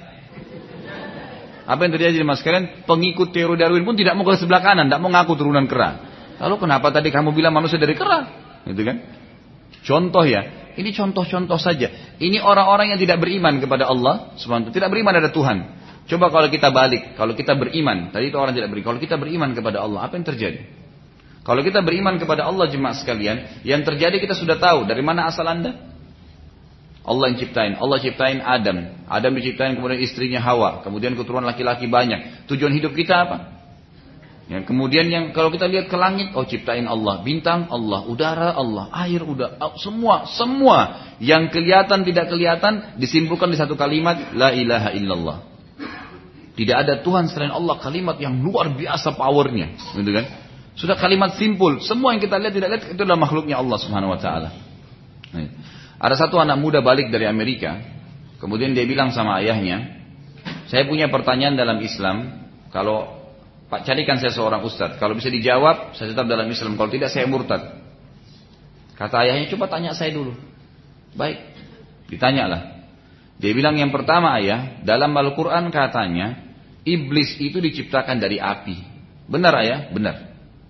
Apa yang terjadi mas sekalian? Pengikut teori Darwin pun tidak mau ke sebelah kanan, tidak mau ngaku turunan kera. Lalu kenapa tadi kamu bilang manusia dari kera? Gitu kan? Contoh ya, ini contoh-contoh saja. Ini orang-orang yang tidak beriman kepada Allah, subhanahu tidak beriman ada Tuhan. Coba kalau kita balik, kalau kita beriman, tadi itu orang tidak beriman. Kalau kita beriman kepada Allah, apa yang terjadi? Kalau kita beriman kepada Allah jemaah sekalian, yang terjadi kita sudah tahu dari mana asal anda. Allah yang ciptain. Allah ciptain Adam. Adam diciptain kemudian istrinya Hawa. Kemudian keturunan laki-laki banyak. Tujuan hidup kita apa? Yang kemudian yang kalau kita lihat ke langit, oh ciptain Allah, bintang Allah, udara Allah, air udah oh, semua semua yang kelihatan tidak kelihatan disimpulkan di satu kalimat la ilaha illallah. Tidak ada Tuhan selain Allah kalimat yang luar biasa powernya, gitu kan? Sudah kalimat simpul, semua yang kita lihat tidak lihat itu adalah makhluknya Allah Subhanahu wa taala. Ada satu anak muda balik dari Amerika, kemudian dia bilang sama ayahnya, saya punya pertanyaan dalam Islam, kalau Pak carikan saya seorang ustadz, kalau bisa dijawab, saya tetap dalam Islam, kalau tidak saya murtad. Kata ayahnya, coba tanya saya dulu. Baik, ditanyalah. Dia bilang yang pertama ayah, dalam Al-Quran katanya, iblis itu diciptakan dari api. Benar ayah? Benar.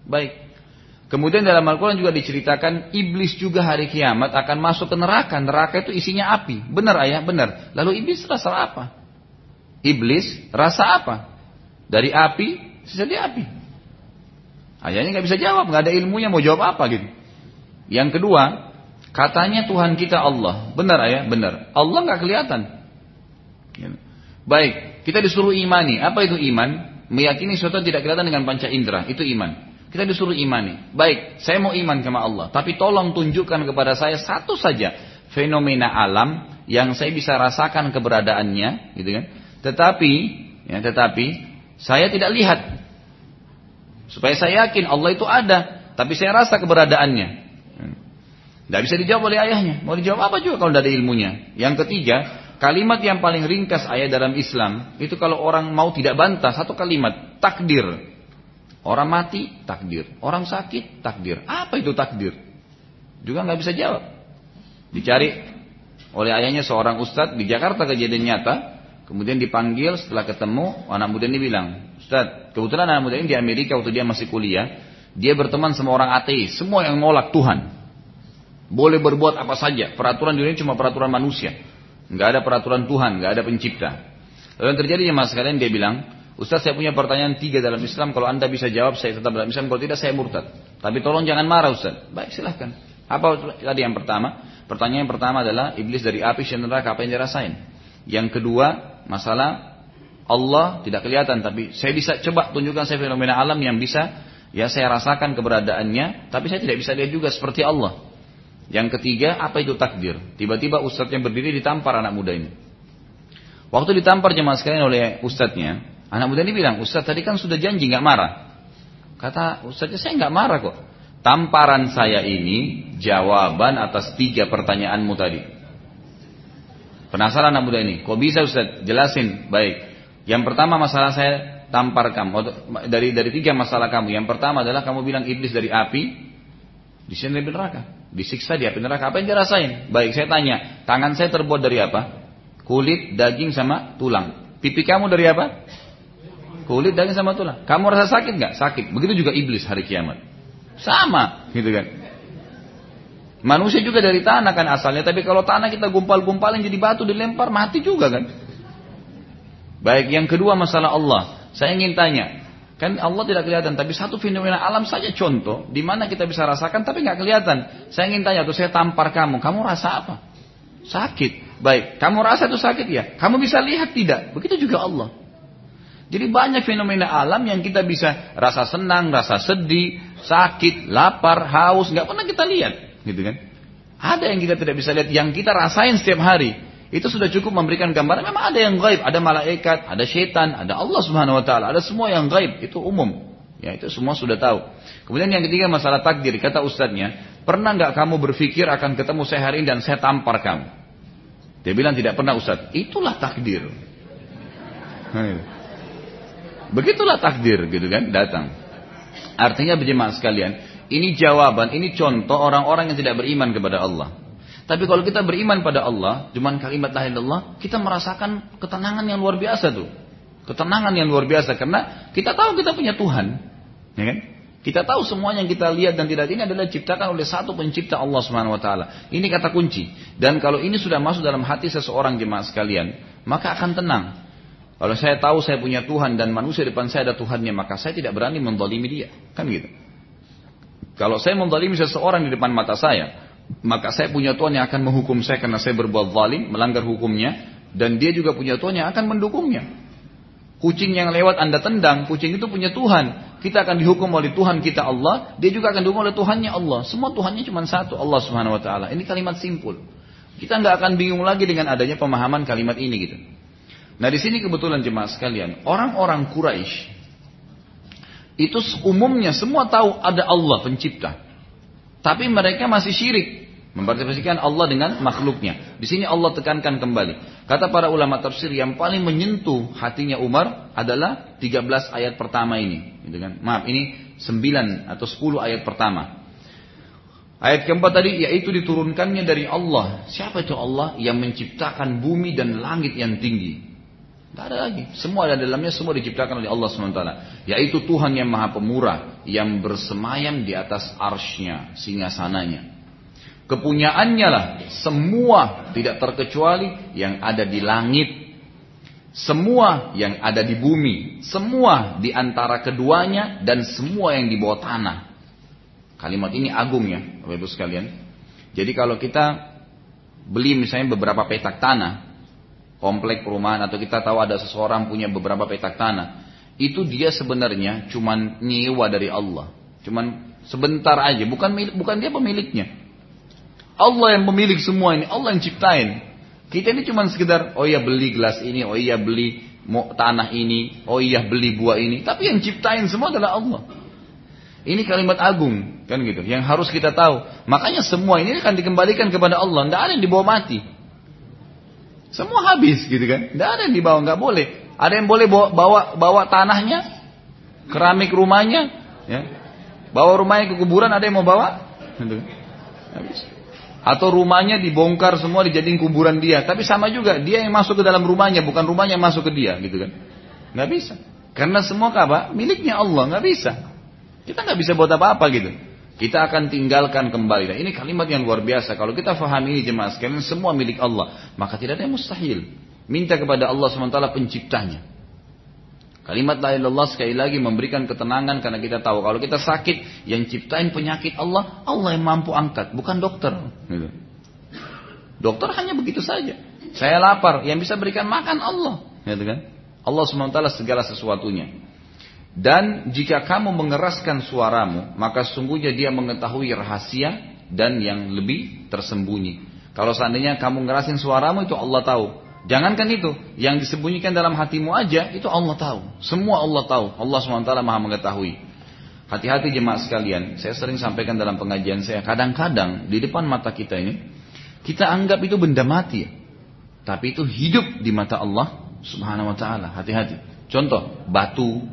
Baik. Kemudian dalam Al-Quran juga diceritakan iblis juga hari kiamat akan masuk ke neraka. Neraka itu isinya api. Benar ayah? Benar. Lalu iblis rasa apa? Iblis rasa apa? Dari api, jadi api. Ayahnya nggak bisa jawab, nggak ada ilmunya mau jawab apa gitu. Yang kedua, katanya Tuhan kita Allah. Benar ayah? Benar. Allah nggak kelihatan. Baik, kita disuruh imani. Apa itu iman? Meyakini sesuatu tidak kelihatan dengan panca indera. Itu iman. Kita disuruh imani. Baik, saya mau iman sama Allah. Tapi tolong tunjukkan kepada saya satu saja fenomena alam yang saya bisa rasakan keberadaannya, gitu kan? Tetapi, ya, tetapi saya tidak lihat. Supaya saya yakin Allah itu ada, tapi saya rasa keberadaannya. Tidak bisa dijawab oleh ayahnya. Mau dijawab apa juga kalau tidak ada ilmunya. Yang ketiga, kalimat yang paling ringkas ayat dalam Islam, itu kalau orang mau tidak bantah, satu kalimat, takdir. Orang mati, takdir. Orang sakit, takdir. Apa itu takdir? Juga nggak bisa jawab. Dicari oleh ayahnya seorang ustadz di Jakarta kejadian nyata. Kemudian dipanggil setelah ketemu, anak muda ini bilang, Ustadz, kebetulan anak muda ini di Amerika waktu dia masih kuliah, dia berteman sama orang ateis, semua yang nolak Tuhan. Boleh berbuat apa saja. Peraturan dunia cuma peraturan manusia. Nggak ada peraturan Tuhan, nggak ada pencipta. Lalu yang terjadi mas sekalian dia bilang, Ustaz saya punya pertanyaan tiga dalam Islam. Kalau anda bisa jawab saya tetap dalam Islam. Kalau tidak saya murtad. Tapi tolong jangan marah Ustaz. Baik silahkan. Apa tadi yang pertama? Pertanyaan yang pertama adalah iblis dari api dan neraka apa yang dirasain? Yang kedua masalah Allah tidak kelihatan tapi saya bisa coba tunjukkan saya fenomena alam yang bisa ya saya rasakan keberadaannya tapi saya tidak bisa lihat juga seperti Allah. Yang ketiga, apa itu takdir? Tiba-tiba ustadznya berdiri ditampar anak muda ini. Waktu ditampar jemaah sekalian oleh ustadznya, anak muda ini bilang, ustadz tadi kan sudah janji nggak marah. Kata ustadznya, saya nggak marah kok. Tamparan saya ini jawaban atas tiga pertanyaanmu tadi. Penasaran anak muda ini, kok bisa ustadz? Jelasin, baik. Yang pertama masalah saya tampar kamu. Dari dari tiga masalah kamu. Yang pertama adalah kamu bilang iblis dari api, di sini dari neraka. Disiksa di api neraka. Apa yang dia rasain? Baik, saya tanya. Tangan saya terbuat dari apa? Kulit, daging, sama tulang. Pipi kamu dari apa? Kulit, daging, sama tulang. Kamu rasa sakit nggak? Sakit. Begitu juga iblis hari kiamat. Sama, gitu kan. Manusia juga dari tanah kan asalnya. Tapi kalau tanah kita gumpal-gumpalin jadi batu dilempar, mati juga kan. Baik, yang kedua masalah Allah. Saya ingin tanya, Kan Allah tidak kelihatan, tapi satu fenomena alam saja contoh, di mana kita bisa rasakan tapi nggak kelihatan. Saya ingin tanya, tuh saya tampar kamu, kamu rasa apa? Sakit. Baik, kamu rasa itu sakit ya? Kamu bisa lihat tidak? Begitu juga Allah. Jadi banyak fenomena alam yang kita bisa rasa senang, rasa sedih, sakit, lapar, haus, nggak pernah kita lihat, gitu kan? Ada yang kita tidak bisa lihat, yang kita rasain setiap hari. Itu sudah cukup memberikan gambaran. Memang ada yang gaib, ada malaikat, ada syaitan, ada Allah Subhanahu wa taala, ada semua yang gaib, itu umum. Ya, itu semua sudah tahu. Kemudian yang ketiga masalah takdir, kata ustadznya, pernah nggak kamu berpikir akan ketemu saya hari ini dan saya tampar kamu? Dia bilang tidak pernah ustadz. Itulah takdir. Begitulah takdir gitu kan, datang. Artinya berjemaah sekalian, ini jawaban, ini contoh orang-orang yang tidak beriman kepada Allah. Tapi kalau kita beriman pada Allah, cuman kalimat la ilaha kita merasakan ketenangan yang luar biasa tuh. Ketenangan yang luar biasa karena kita tahu kita punya Tuhan. Ya kan? Kita tahu semua yang kita lihat dan tidak ini adalah diciptakan oleh satu pencipta Allah Subhanahu wa taala. Ini kata kunci. Dan kalau ini sudah masuk dalam hati seseorang jemaah sekalian, maka akan tenang. Kalau saya tahu saya punya Tuhan dan manusia depan saya ada Tuhannya, maka saya tidak berani mendolimi dia. Kan gitu. Kalau saya mendolimi seseorang di depan mata saya, maka saya punya Tuhan yang akan menghukum saya karena saya berbuat zalim, melanggar hukumnya, dan dia juga punya Tuhan yang akan mendukungnya. Kucing yang lewat Anda tendang, kucing itu punya Tuhan. Kita akan dihukum oleh Tuhan kita Allah, dia juga akan dihukum oleh Tuhannya Allah. Semua Tuhannya cuma satu, Allah Subhanahu wa taala. Ini kalimat simpul. Kita nggak akan bingung lagi dengan adanya pemahaman kalimat ini gitu. Nah di sini kebetulan jemaah sekalian, orang-orang Quraisy itu umumnya semua tahu ada Allah pencipta. Tapi mereka masih syirik. Mempartisipasikan Allah dengan makhluknya. Di sini Allah tekankan kembali. Kata para ulama tafsir yang paling menyentuh hatinya Umar adalah 13 ayat pertama ini. Gitu kan? Maaf, ini 9 atau 10 ayat pertama. Ayat keempat tadi yaitu diturunkannya dari Allah. Siapa itu Allah yang menciptakan bumi dan langit yang tinggi? Tidak ada lagi. Semua ada dalamnya, semua diciptakan oleh Allah SWT. Yaitu Tuhan yang maha pemurah, yang bersemayam di atas arsnya, sananya. Kepunyaannya lah, semua tidak terkecuali yang ada di langit. Semua yang ada di bumi. Semua di antara keduanya dan semua yang di bawah tanah. Kalimat ini agung ya, Bapak Ibu sekalian. Jadi kalau kita beli misalnya beberapa petak tanah, komplek perumahan atau kita tahu ada seseorang punya beberapa petak tanah, itu dia sebenarnya cuman nyewa dari Allah. Cuman sebentar aja, bukan bukan dia pemiliknya. Allah yang pemilik semua ini, Allah yang ciptain. Kita ini cuma sekedar, oh iya beli gelas ini, oh iya beli tanah ini, oh iya beli buah ini. Tapi yang ciptain semua adalah Allah. Ini kalimat agung. Kan gitu. Yang harus kita tahu. Makanya semua ini akan dikembalikan kepada Allah. Tidak ada yang dibawa mati. Semua habis gitu kan. Tidak ada yang dibawa. nggak boleh. Ada yang boleh bawa, bawa, bawa tanahnya. Keramik rumahnya. Ya. Bawa rumahnya ke kuburan. Ada yang mau bawa? Gitu. Habis. Atau rumahnya dibongkar semua dijadiin kuburan dia. Tapi sama juga. Dia yang masuk ke dalam rumahnya. Bukan rumahnya yang masuk ke dia. Gitu kan. Nggak bisa. Karena semua apa? Miliknya Allah. Nggak bisa. Kita nggak bisa buat apa-apa gitu. Kita akan tinggalkan kembali. Nah, ini kalimat yang luar biasa. Kalau kita fahami ini jemaah sekalian, semua milik Allah. Maka tidak ada yang mustahil. Minta kepada Allah SWT penciptanya. Kalimat la ilallah sekali lagi memberikan ketenangan karena kita tahu kalau kita sakit yang ciptain penyakit Allah, Allah yang mampu angkat, bukan dokter. Gitu. Dokter hanya begitu saja. Saya lapar, yang bisa berikan makan Allah, gitu kan? Allah SWT segala sesuatunya. Dan jika kamu mengeraskan suaramu, maka sungguhnya dia mengetahui rahasia dan yang lebih tersembunyi. Kalau seandainya kamu ngerasin suaramu itu Allah tahu. Jangankan itu, yang disembunyikan dalam hatimu aja itu Allah tahu. Semua Allah tahu. Allah SWT maha mengetahui. Hati-hati jemaah sekalian, saya sering sampaikan dalam pengajian saya, kadang-kadang di depan mata kita ini, kita anggap itu benda mati. Tapi itu hidup di mata Allah subhanahu wa ta'ala. Hati-hati. Contoh, batu.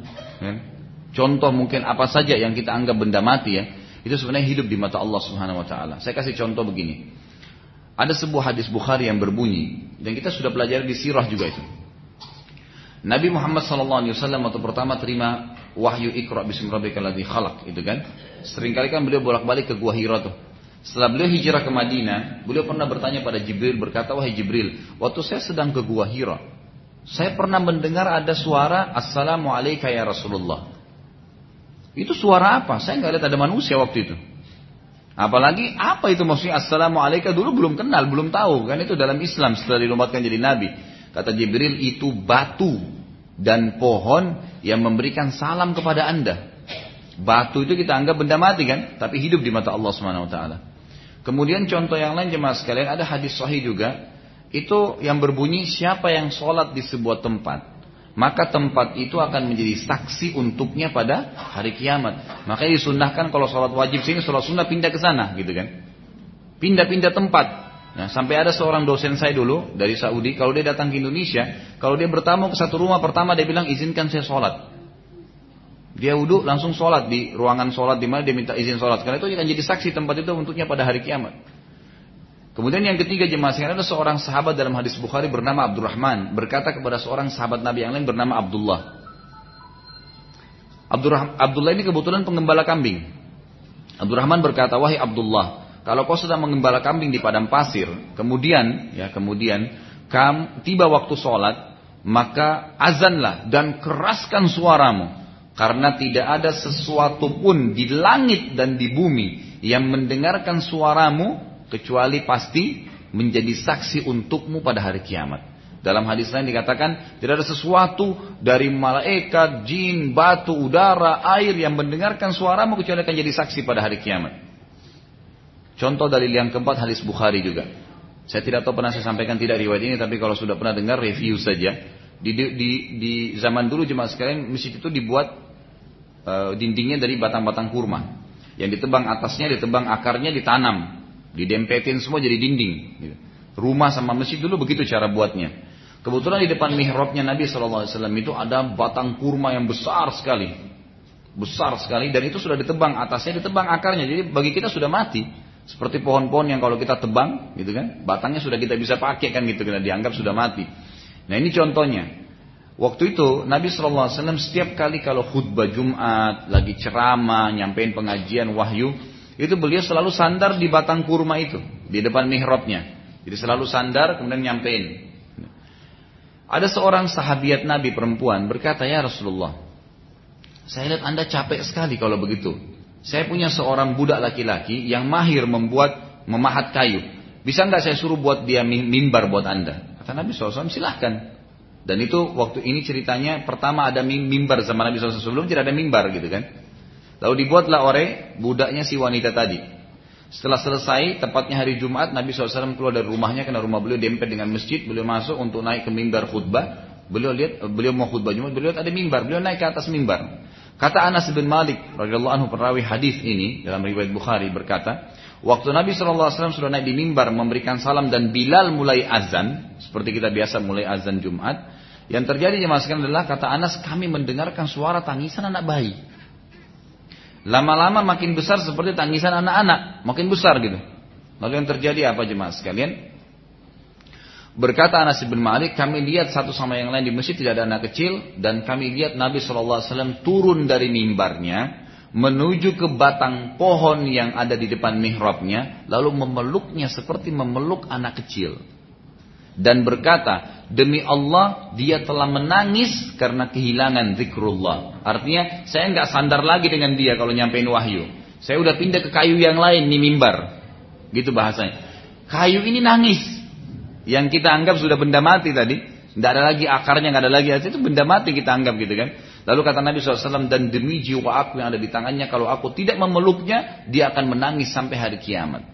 Contoh mungkin apa saja yang kita anggap benda mati ya, itu sebenarnya hidup di mata Allah Subhanahu wa taala. Saya kasih contoh begini. Ada sebuah hadis Bukhari yang berbunyi dan kita sudah pelajari di sirah juga itu. Nabi Muhammad SAW waktu pertama terima wahyu Iqra bismi khalaq itu kan. Seringkali kan beliau bolak-balik ke Gua Hira tuh. Setelah beliau hijrah ke Madinah, beliau pernah bertanya pada Jibril berkata, "Wahai Jibril, waktu saya sedang ke Gua Hira, saya pernah mendengar ada suara Assalamualaikum ya Rasulullah. Itu suara apa? Saya nggak lihat ada manusia waktu itu. Apalagi apa itu maksudnya Assalamualaikum dulu belum kenal, belum tahu kan itu dalam Islam setelah dilompatkan jadi nabi. Kata Jibril itu batu dan pohon yang memberikan salam kepada anda. Batu itu kita anggap benda mati kan, tapi hidup di mata Allah Subhanahu wa taala. Kemudian contoh yang lain jemaah sekalian ada hadis sahih juga itu yang berbunyi siapa yang sholat di sebuah tempat maka tempat itu akan menjadi saksi untuknya pada hari kiamat. Makanya disunahkan kalau sholat wajib sini, sholat sunnah pindah ke sana, gitu kan? Pindah-pindah tempat. Nah, sampai ada seorang dosen saya dulu dari Saudi, kalau dia datang ke Indonesia, kalau dia bertamu ke satu rumah pertama dia bilang izinkan saya sholat. Dia wudhu langsung sholat di ruangan sholat di mana dia minta izin sholat. Karena itu akan jadi saksi tempat itu untuknya pada hari kiamat. Kemudian yang ketiga jemaah sekalian ada seorang sahabat dalam hadis Bukhari bernama Abdurrahman berkata kepada seorang sahabat Nabi yang lain bernama Abdullah. Abdullah ini kebetulan pengembala kambing. Abdurrahman berkata, "Wahai Abdullah, kalau kau sedang mengembala kambing di padang pasir, kemudian ya kemudian kam tiba waktu sholat, maka azanlah dan keraskan suaramu karena tidak ada sesuatu pun di langit dan di bumi yang mendengarkan suaramu kecuali pasti menjadi saksi untukmu pada hari kiamat. Dalam hadis lain dikatakan tidak ada sesuatu dari malaikat, jin, batu, udara, air yang mendengarkan suaramu kecuali akan jadi saksi pada hari kiamat. Contoh dalil yang keempat hadis Bukhari juga. Saya tidak tahu pernah saya sampaikan tidak riwayat ini, tapi kalau sudah pernah dengar review saja. Di, di, di, di zaman dulu jemaah sekalian masjid itu dibuat uh, dindingnya dari batang-batang kurma. Yang ditebang atasnya, ditebang akarnya, ditanam. Didempetin semua jadi dinding. Gitu. Rumah sama masjid dulu begitu cara buatnya. Kebetulan di depan mihrabnya Nabi SAW itu ada batang kurma yang besar sekali. Besar sekali dan itu sudah ditebang atasnya, ditebang akarnya. Jadi bagi kita sudah mati. Seperti pohon-pohon yang kalau kita tebang gitu kan, batangnya sudah kita bisa pakai kan gitu kita dianggap sudah mati. Nah ini contohnya. Waktu itu Nabi SAW setiap kali kalau khutbah Jumat, lagi ceramah, nyampein pengajian wahyu, itu beliau selalu sandar di batang kurma itu, di depan mihrabnya. Jadi selalu sandar kemudian nyampein. Ada seorang sahabiat Nabi perempuan berkata, "Ya Rasulullah, saya lihat Anda capek sekali kalau begitu. Saya punya seorang budak laki-laki yang mahir membuat memahat kayu. Bisa nggak saya suruh buat dia mimbar buat Anda?" Kata Nabi SAW, "Silahkan." Dan itu waktu ini ceritanya pertama ada mimbar zaman Nabi SAW sebelum tidak ada mimbar gitu kan. Lalu dibuatlah oleh budaknya si wanita tadi. Setelah selesai, tepatnya hari Jumat, Nabi SAW keluar dari rumahnya karena rumah beliau dempet dengan masjid. Beliau masuk untuk naik ke mimbar khutbah. Beliau lihat, beliau mau khutbah Jumat, beliau lihat ada mimbar. Beliau naik ke atas mimbar. Kata Anas bin Malik radhiyallahu anhu perawi hadis ini dalam riwayat Bukhari berkata, waktu Nabi SAW sudah naik di mimbar memberikan salam dan Bilal mulai azan, seperti kita biasa mulai azan Jumat, yang terjadi jemaah adalah kata Anas kami mendengarkan suara tangisan anak bayi. Lama-lama makin besar seperti tangisan anak-anak, makin besar gitu. Lalu yang terjadi apa jemaah sekalian? Berkata Anas bin Malik, kami lihat satu sama yang lain di masjid tidak ada anak kecil dan kami lihat Nabi SAW turun dari mimbarnya menuju ke batang pohon yang ada di depan mihrabnya lalu memeluknya seperti memeluk anak kecil dan berkata demi Allah dia telah menangis karena kehilangan zikrullah artinya saya nggak sandar lagi dengan dia kalau nyampein wahyu saya udah pindah ke kayu yang lain di mimbar gitu bahasanya kayu ini nangis yang kita anggap sudah benda mati tadi, tidak ada lagi akarnya, nggak ada lagi itu benda mati kita anggap gitu kan. Lalu kata Nabi SAW dan demi jiwa aku yang ada di tangannya, kalau aku tidak memeluknya, dia akan menangis sampai hari kiamat.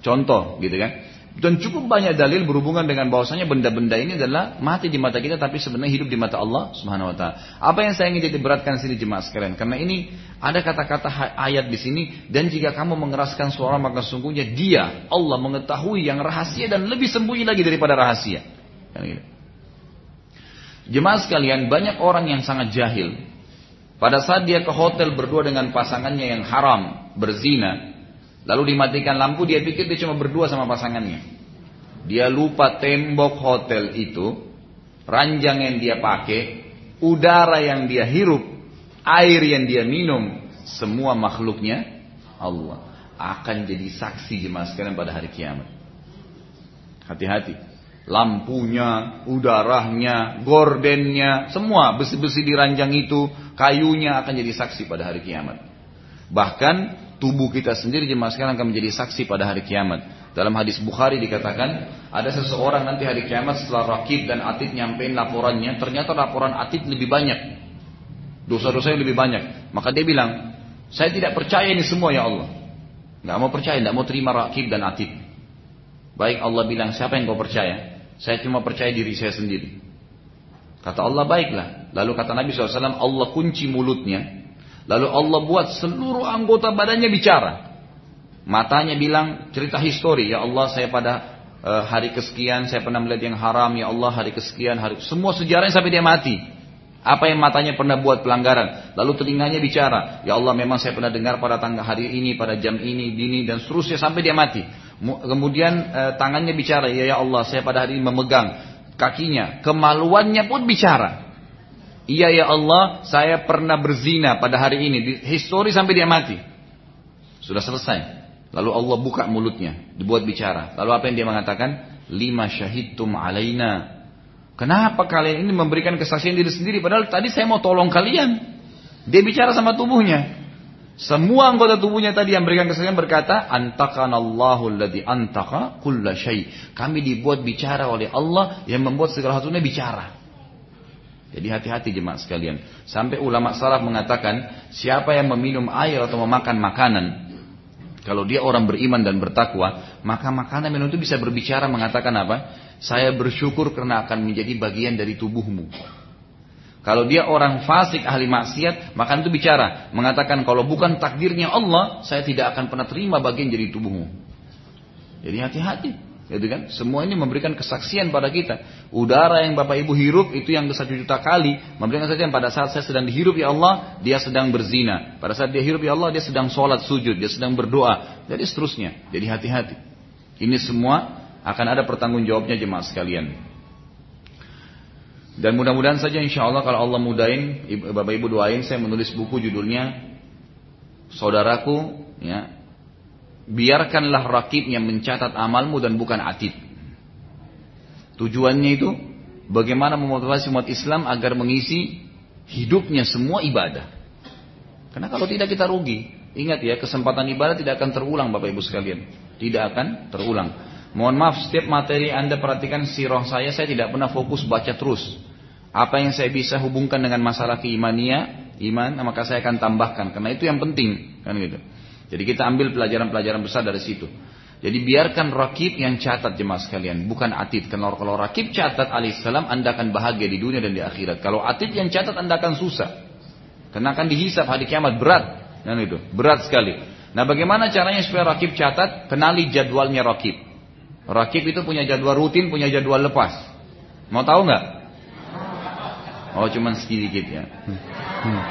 Contoh gitu kan. Dan cukup banyak dalil berhubungan dengan bahwasanya benda-benda ini adalah mati di mata kita tapi sebenarnya hidup di mata Allah Subhanahu wa taala. Apa yang saya ingin jadi beratkan sini jemaah sekalian? Karena ini ada kata-kata ayat di sini dan jika kamu mengeraskan suara maka sungguhnya dia Allah mengetahui yang rahasia dan lebih sembunyi lagi daripada rahasia. Kan gitu. Jemaah sekalian, banyak orang yang sangat jahil. Pada saat dia ke hotel berdua dengan pasangannya yang haram, berzina, Lalu dimatikan lampu, dia pikir dia cuma berdua sama pasangannya. Dia lupa tembok hotel itu, ranjang yang dia pakai, udara yang dia hirup, air yang dia minum, semua makhluknya Allah akan jadi saksi jemaah sekalian pada hari kiamat. Hati-hati. Lampunya, udaranya, gordennya, semua besi-besi di ranjang itu, kayunya akan jadi saksi pada hari kiamat. Bahkan tubuh kita sendiri sekarang akan menjadi saksi pada hari kiamat. Dalam hadis Bukhari dikatakan ada seseorang nanti hari kiamat setelah rakib dan atid nyampein laporannya, ternyata laporan atid lebih banyak. Dosa-dosanya lebih banyak. Maka dia bilang, saya tidak percaya ini semua ya Allah. Gak mau percaya, gak mau terima rakib dan atid. Baik Allah bilang, siapa yang kau percaya? Saya cuma percaya diri saya sendiri. Kata Allah, baiklah. Lalu kata Nabi SAW, Allah kunci mulutnya. Lalu Allah buat seluruh anggota badannya bicara. Matanya bilang cerita histori, ya Allah saya pada uh, hari kesekian saya pernah melihat yang haram, ya Allah hari kesekian hari semua sejarahnya sampai dia mati. Apa yang matanya pernah buat pelanggaran. Lalu telinganya bicara. Ya Allah memang saya pernah dengar pada tanggal hari ini, pada jam ini, dini, dan seterusnya sampai dia mati. Kemudian eh, tangannya bicara. Ya ya Allah saya pada hari ini memegang kakinya. Kemaluannya pun bicara. Iya ya Allah, saya pernah berzina pada hari ini. Di histori sampai dia mati. Sudah selesai. Lalu Allah buka mulutnya, dibuat bicara. Lalu apa yang dia mengatakan? Lima syahidtum alaina. Kenapa kalian ini memberikan kesaksian diri sendiri? Padahal tadi saya mau tolong kalian. Dia bicara sama tubuhnya. Semua anggota tubuhnya tadi yang berikan kesaksian berkata, Allahu alladhi antaka kulla syai. Kami dibuat bicara oleh Allah yang membuat segala sesuatunya bicara. Jadi hati-hati jemaat sekalian. Sampai ulama salaf mengatakan, siapa yang meminum air atau memakan makanan, kalau dia orang beriman dan bertakwa, maka makanan minum itu bisa berbicara mengatakan apa? Saya bersyukur karena akan menjadi bagian dari tubuhmu. Kalau dia orang fasik ahli maksiat, maka itu bicara mengatakan kalau bukan takdirnya Allah, saya tidak akan pernah terima bagian dari tubuhmu. Jadi hati-hati. Gitu kan? Semua ini memberikan kesaksian pada kita. Udara yang Bapak Ibu hirup itu yang satu juta kali memberikan kesaksian pada saat saya sedang dihirup ya Allah, dia sedang berzina. Pada saat dia hirup ya Allah, dia sedang sholat sujud, dia sedang berdoa. Jadi seterusnya. Jadi hati-hati. Ini semua akan ada pertanggung jawabnya jemaah sekalian. Dan mudah-mudahan saja insya Allah kalau Allah mudahin, Bapak Ibu doain saya menulis buku judulnya Saudaraku ya biarkanlah rakibnya mencatat amalmu dan bukan atid. Tujuannya itu bagaimana memotivasi umat Islam agar mengisi hidupnya semua ibadah. Karena kalau tidak kita rugi. Ingat ya, kesempatan ibadah tidak akan terulang Bapak Ibu sekalian. Tidak akan terulang. Mohon maaf, setiap materi Anda perhatikan sirah saya, saya tidak pernah fokus baca terus. Apa yang saya bisa hubungkan dengan masalah keimania, iman, maka saya akan tambahkan. Karena itu yang penting. Kan gitu. Jadi kita ambil pelajaran-pelajaran besar dari situ. Jadi biarkan rakib yang catat jemaah sekalian, bukan atid. Kalau kalau rakib catat alaihissalam, anda akan bahagia di dunia dan di akhirat. Kalau atid yang catat, anda akan susah. Karena akan dihisap hari kiamat berat. Dan itu berat sekali. Nah bagaimana caranya supaya rakib catat? Kenali jadwalnya rakib. Rakib itu punya jadwal rutin, punya jadwal lepas. Mau tahu nggak? Oh cuman sedikit ya. Hmm.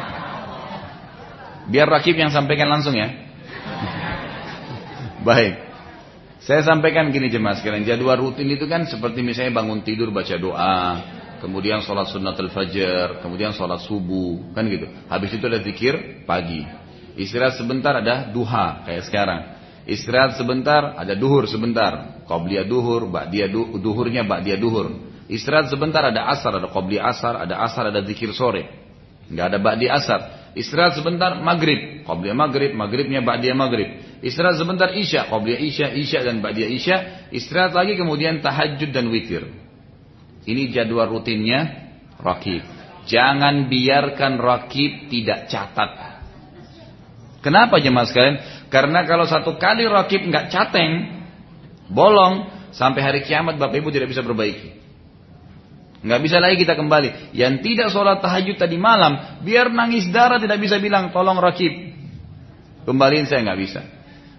Biar rakib yang sampaikan langsung ya. Baik. Saya sampaikan gini jemaah sekalian, jadwal rutin itu kan seperti misalnya bangun tidur baca doa, kemudian sholat sunnatul fajar, kemudian sholat subuh, kan gitu. Habis itu ada zikir pagi. Istirahat sebentar ada duha kayak sekarang. Istirahat sebentar ada duhur sebentar. Qobliyah duhur, ba'diyah du, duhurnya ba'diyah duhur. Istirahat sebentar ada asar, ada qobliyah asar, ada asar, ada zikir sore. Enggak ada ba'di asar. Istirahat sebentar maghrib, qobliyah maghrib, maghribnya ba'diyah maghrib. Istirahat sebentar isya, qabliyah isya, isya dan ba'diyah isya. Istirahat lagi kemudian tahajud dan witir. Ini jadwal rutinnya rakib. Jangan biarkan rakib tidak catat. Kenapa jemaah sekalian? Karena kalau satu kali rakib nggak cateng, bolong, sampai hari kiamat bapak ibu tidak bisa perbaiki. Nggak bisa lagi kita kembali. Yang tidak sholat tahajud tadi malam, biar nangis darah tidak bisa bilang tolong rakib. Kembaliin saya nggak bisa.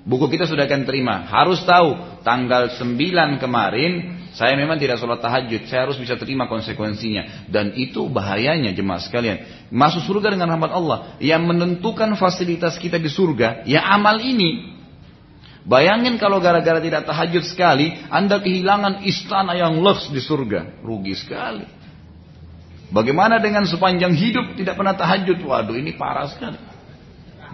Buku kita sudah akan terima. Harus tahu tanggal 9 kemarin saya memang tidak sholat tahajud. Saya harus bisa terima konsekuensinya. Dan itu bahayanya jemaah sekalian. Masuk surga dengan rahmat Allah. Yang menentukan fasilitas kita di surga. Ya amal ini. Bayangin kalau gara-gara tidak tahajud sekali. Anda kehilangan istana yang luks di surga. Rugi sekali. Bagaimana dengan sepanjang hidup tidak pernah tahajud? Waduh ini parah sekali.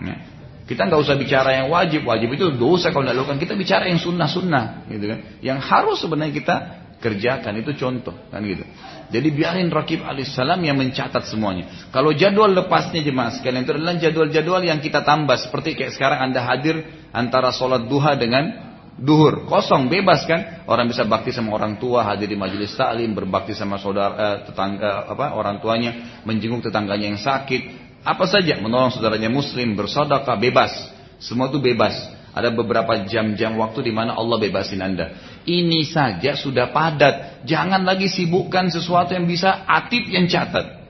Nah. Kita nggak usah bicara yang wajib, wajib itu dosa kalau tidak lakukan. Kita bicara yang sunnah-sunnah, gitu kan. Yang harus sebenarnya kita kerjakan itu contoh, kan gitu. Jadi biarin Rakib alaihissalam yang mencatat semuanya. Kalau jadwal lepasnya jemaah sekalian itu adalah jadwal-jadwal yang kita tambah seperti kayak sekarang anda hadir antara sholat duha dengan duhur kosong bebas kan orang bisa bakti sama orang tua hadir di majelis taklim berbakti sama saudara eh, tetangga apa orang tuanya menjenguk tetangganya yang sakit apa saja menolong saudaranya muslim, bersodakah, bebas. Semua itu bebas. Ada beberapa jam-jam waktu di mana Allah bebasin Anda. Ini saja sudah padat. Jangan lagi sibukkan sesuatu yang bisa atip yang catat.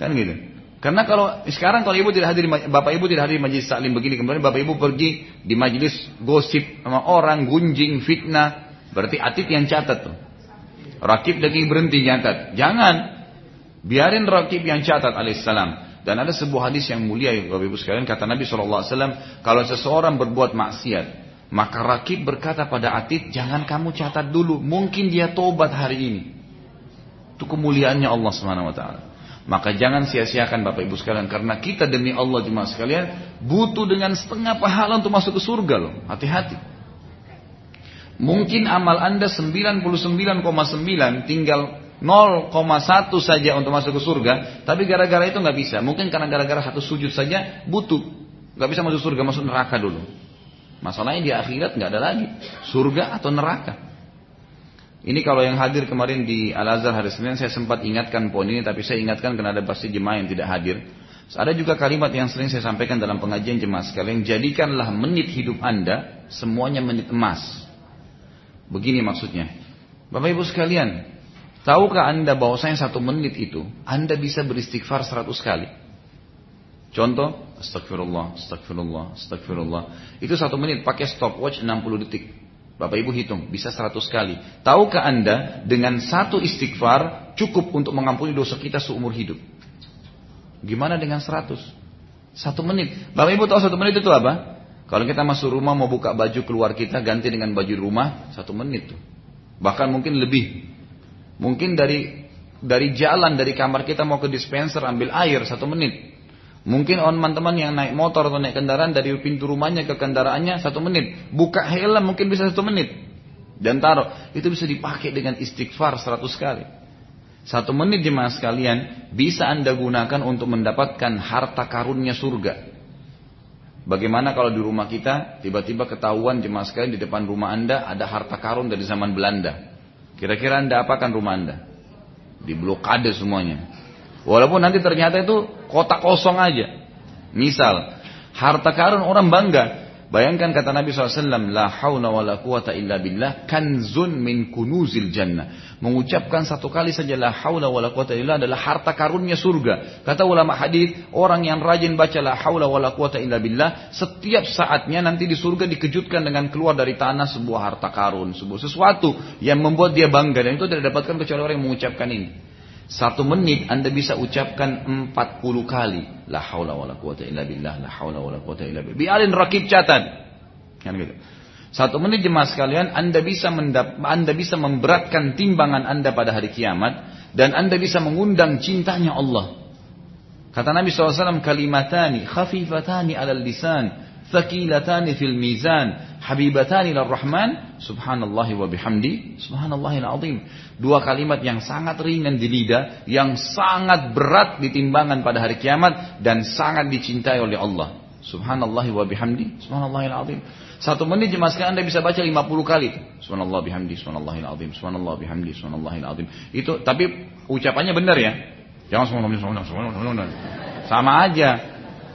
Kan gitu. Karena kalau sekarang kalau ibu tidak hadir, bapak ibu tidak hadir di majelis taklim begini, kemudian bapak ibu pergi di majelis gosip sama orang, gunjing, fitnah, berarti atip yang catat tuh. Rakib lagi berhenti nyatat. Jangan. Biarin rakib yang catat alaihissalam. Dan ada sebuah hadis yang mulia ya Bapak Ibu sekalian kata Nabi SAW kalau seseorang berbuat maksiat maka rakib berkata pada Atid jangan kamu catat dulu mungkin dia tobat hari ini. Itu kemuliaannya Allah Subhanahu wa taala. Maka jangan sia-siakan Bapak Ibu sekalian karena kita demi Allah jemaah sekalian butuh dengan setengah pahala untuk masuk ke surga loh. Hati-hati. Mungkin amal Anda 99,9 tinggal 0,1 saja untuk masuk ke surga, tapi gara-gara itu nggak bisa. Mungkin karena gara-gara satu sujud saja butuh, nggak bisa masuk surga, masuk neraka dulu. Masalahnya di akhirat nggak ada lagi surga atau neraka. Ini kalau yang hadir kemarin di Al Azhar hari Senin saya sempat ingatkan poin ini, tapi saya ingatkan karena ada pasti jemaah yang tidak hadir. Ada juga kalimat yang sering saya sampaikan dalam pengajian jemaah sekalian, jadikanlah menit hidup anda semuanya menit emas. Begini maksudnya. Bapak Ibu sekalian, Tahukah anda bahwasanya satu menit itu anda bisa beristighfar seratus kali? Contoh, astagfirullah, astagfirullah, astagfirullah. Itu satu menit pakai stopwatch 60 detik. Bapak ibu hitung, bisa seratus kali. Tahukah anda dengan satu istighfar cukup untuk mengampuni dosa kita seumur hidup? Gimana dengan seratus? Satu menit. Bapak ibu tahu satu menit itu apa? Kalau kita masuk rumah mau buka baju keluar kita ganti dengan baju rumah satu menit tuh. Bahkan mungkin lebih. Mungkin dari dari jalan dari kamar kita mau ke dispenser ambil air satu menit. Mungkin teman-teman yang naik motor atau naik kendaraan dari pintu rumahnya ke kendaraannya satu menit. Buka helm mungkin bisa satu menit. Dan taruh. Itu bisa dipakai dengan istighfar seratus kali. Satu menit jemaah sekalian bisa anda gunakan untuk mendapatkan harta karunnya surga. Bagaimana kalau di rumah kita tiba-tiba ketahuan jemaah sekalian di depan rumah anda ada harta karun dari zaman Belanda. Kira-kira anda apakan rumah anda? Di blokade semuanya. Walaupun nanti ternyata itu kotak kosong aja. Misal, harta karun orang bangga. Bayangkan kata Nabi SAW, La hawla wa la quwata illa billah, kanzun min kunuzil jannah. Mengucapkan satu kali saja la hawla wa la quwata illa adalah harta karunnya surga. Kata ulama hadis orang yang rajin baca la hawla wa la quwata illa billah, setiap saatnya nanti di surga dikejutkan dengan keluar dari tanah sebuah harta karun, sebuah sesuatu yang membuat dia bangga. Dan itu tidak dapatkan kecuali orang yang mengucapkan ini. Satu menit Anda bisa ucapkan 40 kali. La haula wa la quwata illa billah. La haula wa la quwata illa billah. Biarin rakib catat. Kan gitu. Satu menit jemaah sekalian, Anda bisa mendap Anda bisa memberatkan timbangan Anda pada hari kiamat dan Anda bisa mengundang cintanya Allah. Kata Nabi SAW, kalimatani khafifatani alal lisan, thaqilatani fil mizan, habibatani lir rahman, subhanallahi wa bihamdi, subhanallahil azim. Dua kalimat yang sangat ringan di lidah, yang sangat berat di timbangan pada hari kiamat dan sangat dicintai oleh Allah. Subhanallah wa bihamdi, subhanallahil azim. Satu menit jemaah sekalian Anda bisa baca 50 kali. Subhanallah bihamdi, subhanallahil azim, subhanallah bihamdi, subhanallahil azim. Itu tapi ucapannya benar ya. Jangan subhanallah, subhanallah. Sama aja.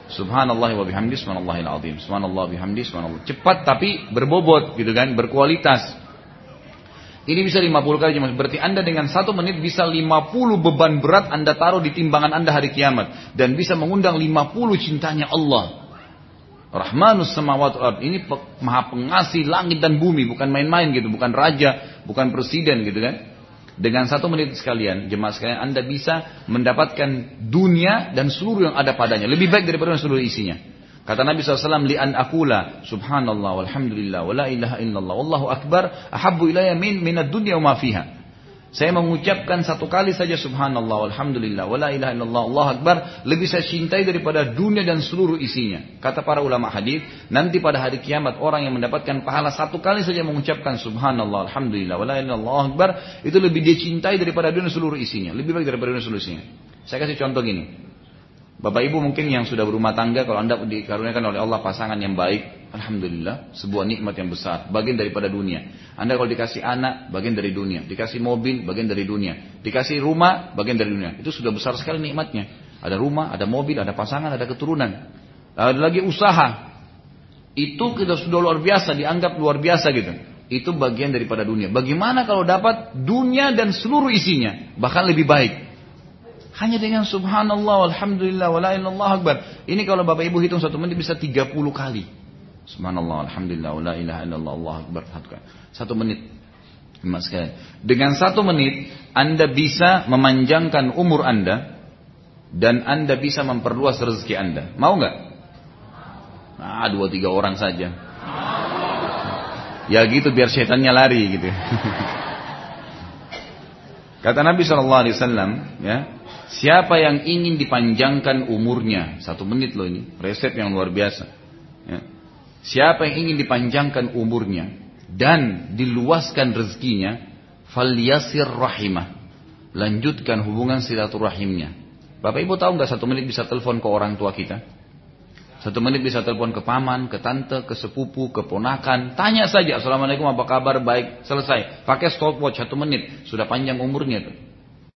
Subhanallah wa bihamdi subhanallahil azim. Subhanallah bihamdi subhanallah. Cepat tapi berbobot gitu kan, berkualitas. Ini bisa 50 kali cuma berarti Anda dengan satu menit bisa 50 beban berat Anda taruh di timbangan Anda hari kiamat dan bisa mengundang 50 cintanya Allah. Rahmanus samawat ini maha pengasih langit dan bumi bukan main-main gitu, bukan raja, bukan presiden gitu kan. Dengan satu menit sekalian, jemaah sekalian, Anda bisa mendapatkan dunia dan seluruh yang ada padanya. Lebih baik daripada seluruh isinya. Kata Nabi SAW, li'an akula, subhanallah, walhamdulillah, wa la ilaha illallah, wallahu akbar, ahabbu ilayya min minad dunya wa ma. Saya mengucapkan satu kali saja subhanallah alhamdulillah wala ilaha illallah Allah akbar lebih saya cintai daripada dunia dan seluruh isinya. Kata para ulama hadis, nanti pada hari kiamat orang yang mendapatkan pahala satu kali saja mengucapkan subhanallah alhamdulillah wala ilaha illallah Allah akbar itu lebih dia cintai daripada dunia seluruh isinya, lebih baik daripada dunia seluruh isinya. Saya kasih contoh gini. Bapak ibu mungkin yang sudah berumah tangga kalau anda dikaruniakan oleh Allah pasangan yang baik, alhamdulillah sebuah nikmat yang besar, bagian daripada dunia. Anda kalau dikasih anak, bagian dari dunia, dikasih mobil, bagian dari dunia, dikasih rumah, bagian dari dunia. Itu sudah besar sekali nikmatnya. Ada rumah, ada mobil, ada pasangan, ada keturunan. Ada lagi usaha. Itu kita sudah luar biasa, dianggap luar biasa gitu. Itu bagian daripada dunia. Bagaimana kalau dapat dunia dan seluruh isinya, bahkan lebih baik? Hanya dengan subhanallah, alhamdulillah, wa la ilallah akbar. Ini kalau Bapak Ibu hitung satu menit bisa 30 kali. Subhanallah, alhamdulillah, wa la ilaha illallah, Allah akbar. Satu menit. Mas Dengan satu menit, Anda bisa memanjangkan umur Anda dan Anda bisa memperluas rezeki Anda. Mau nggak? Nah, dua tiga orang saja. Ya gitu biar setannya lari gitu. Kata Nabi Shallallahu Alaihi Wasallam, ya, Siapa yang ingin dipanjangkan umurnya, satu menit loh ini, resep yang luar biasa. Ya. Siapa yang ingin dipanjangkan umurnya dan diluaskan rezekinya, falyasir rahimah. Lanjutkan hubungan silaturahimnya. Bapak ibu tahu nggak satu menit bisa telepon ke orang tua kita? Satu menit bisa telepon ke paman, ke tante, ke sepupu, ke ponakan. Tanya saja, Assalamualaikum apa kabar, baik, selesai. Pakai stopwatch satu menit, sudah panjang umurnya tuh.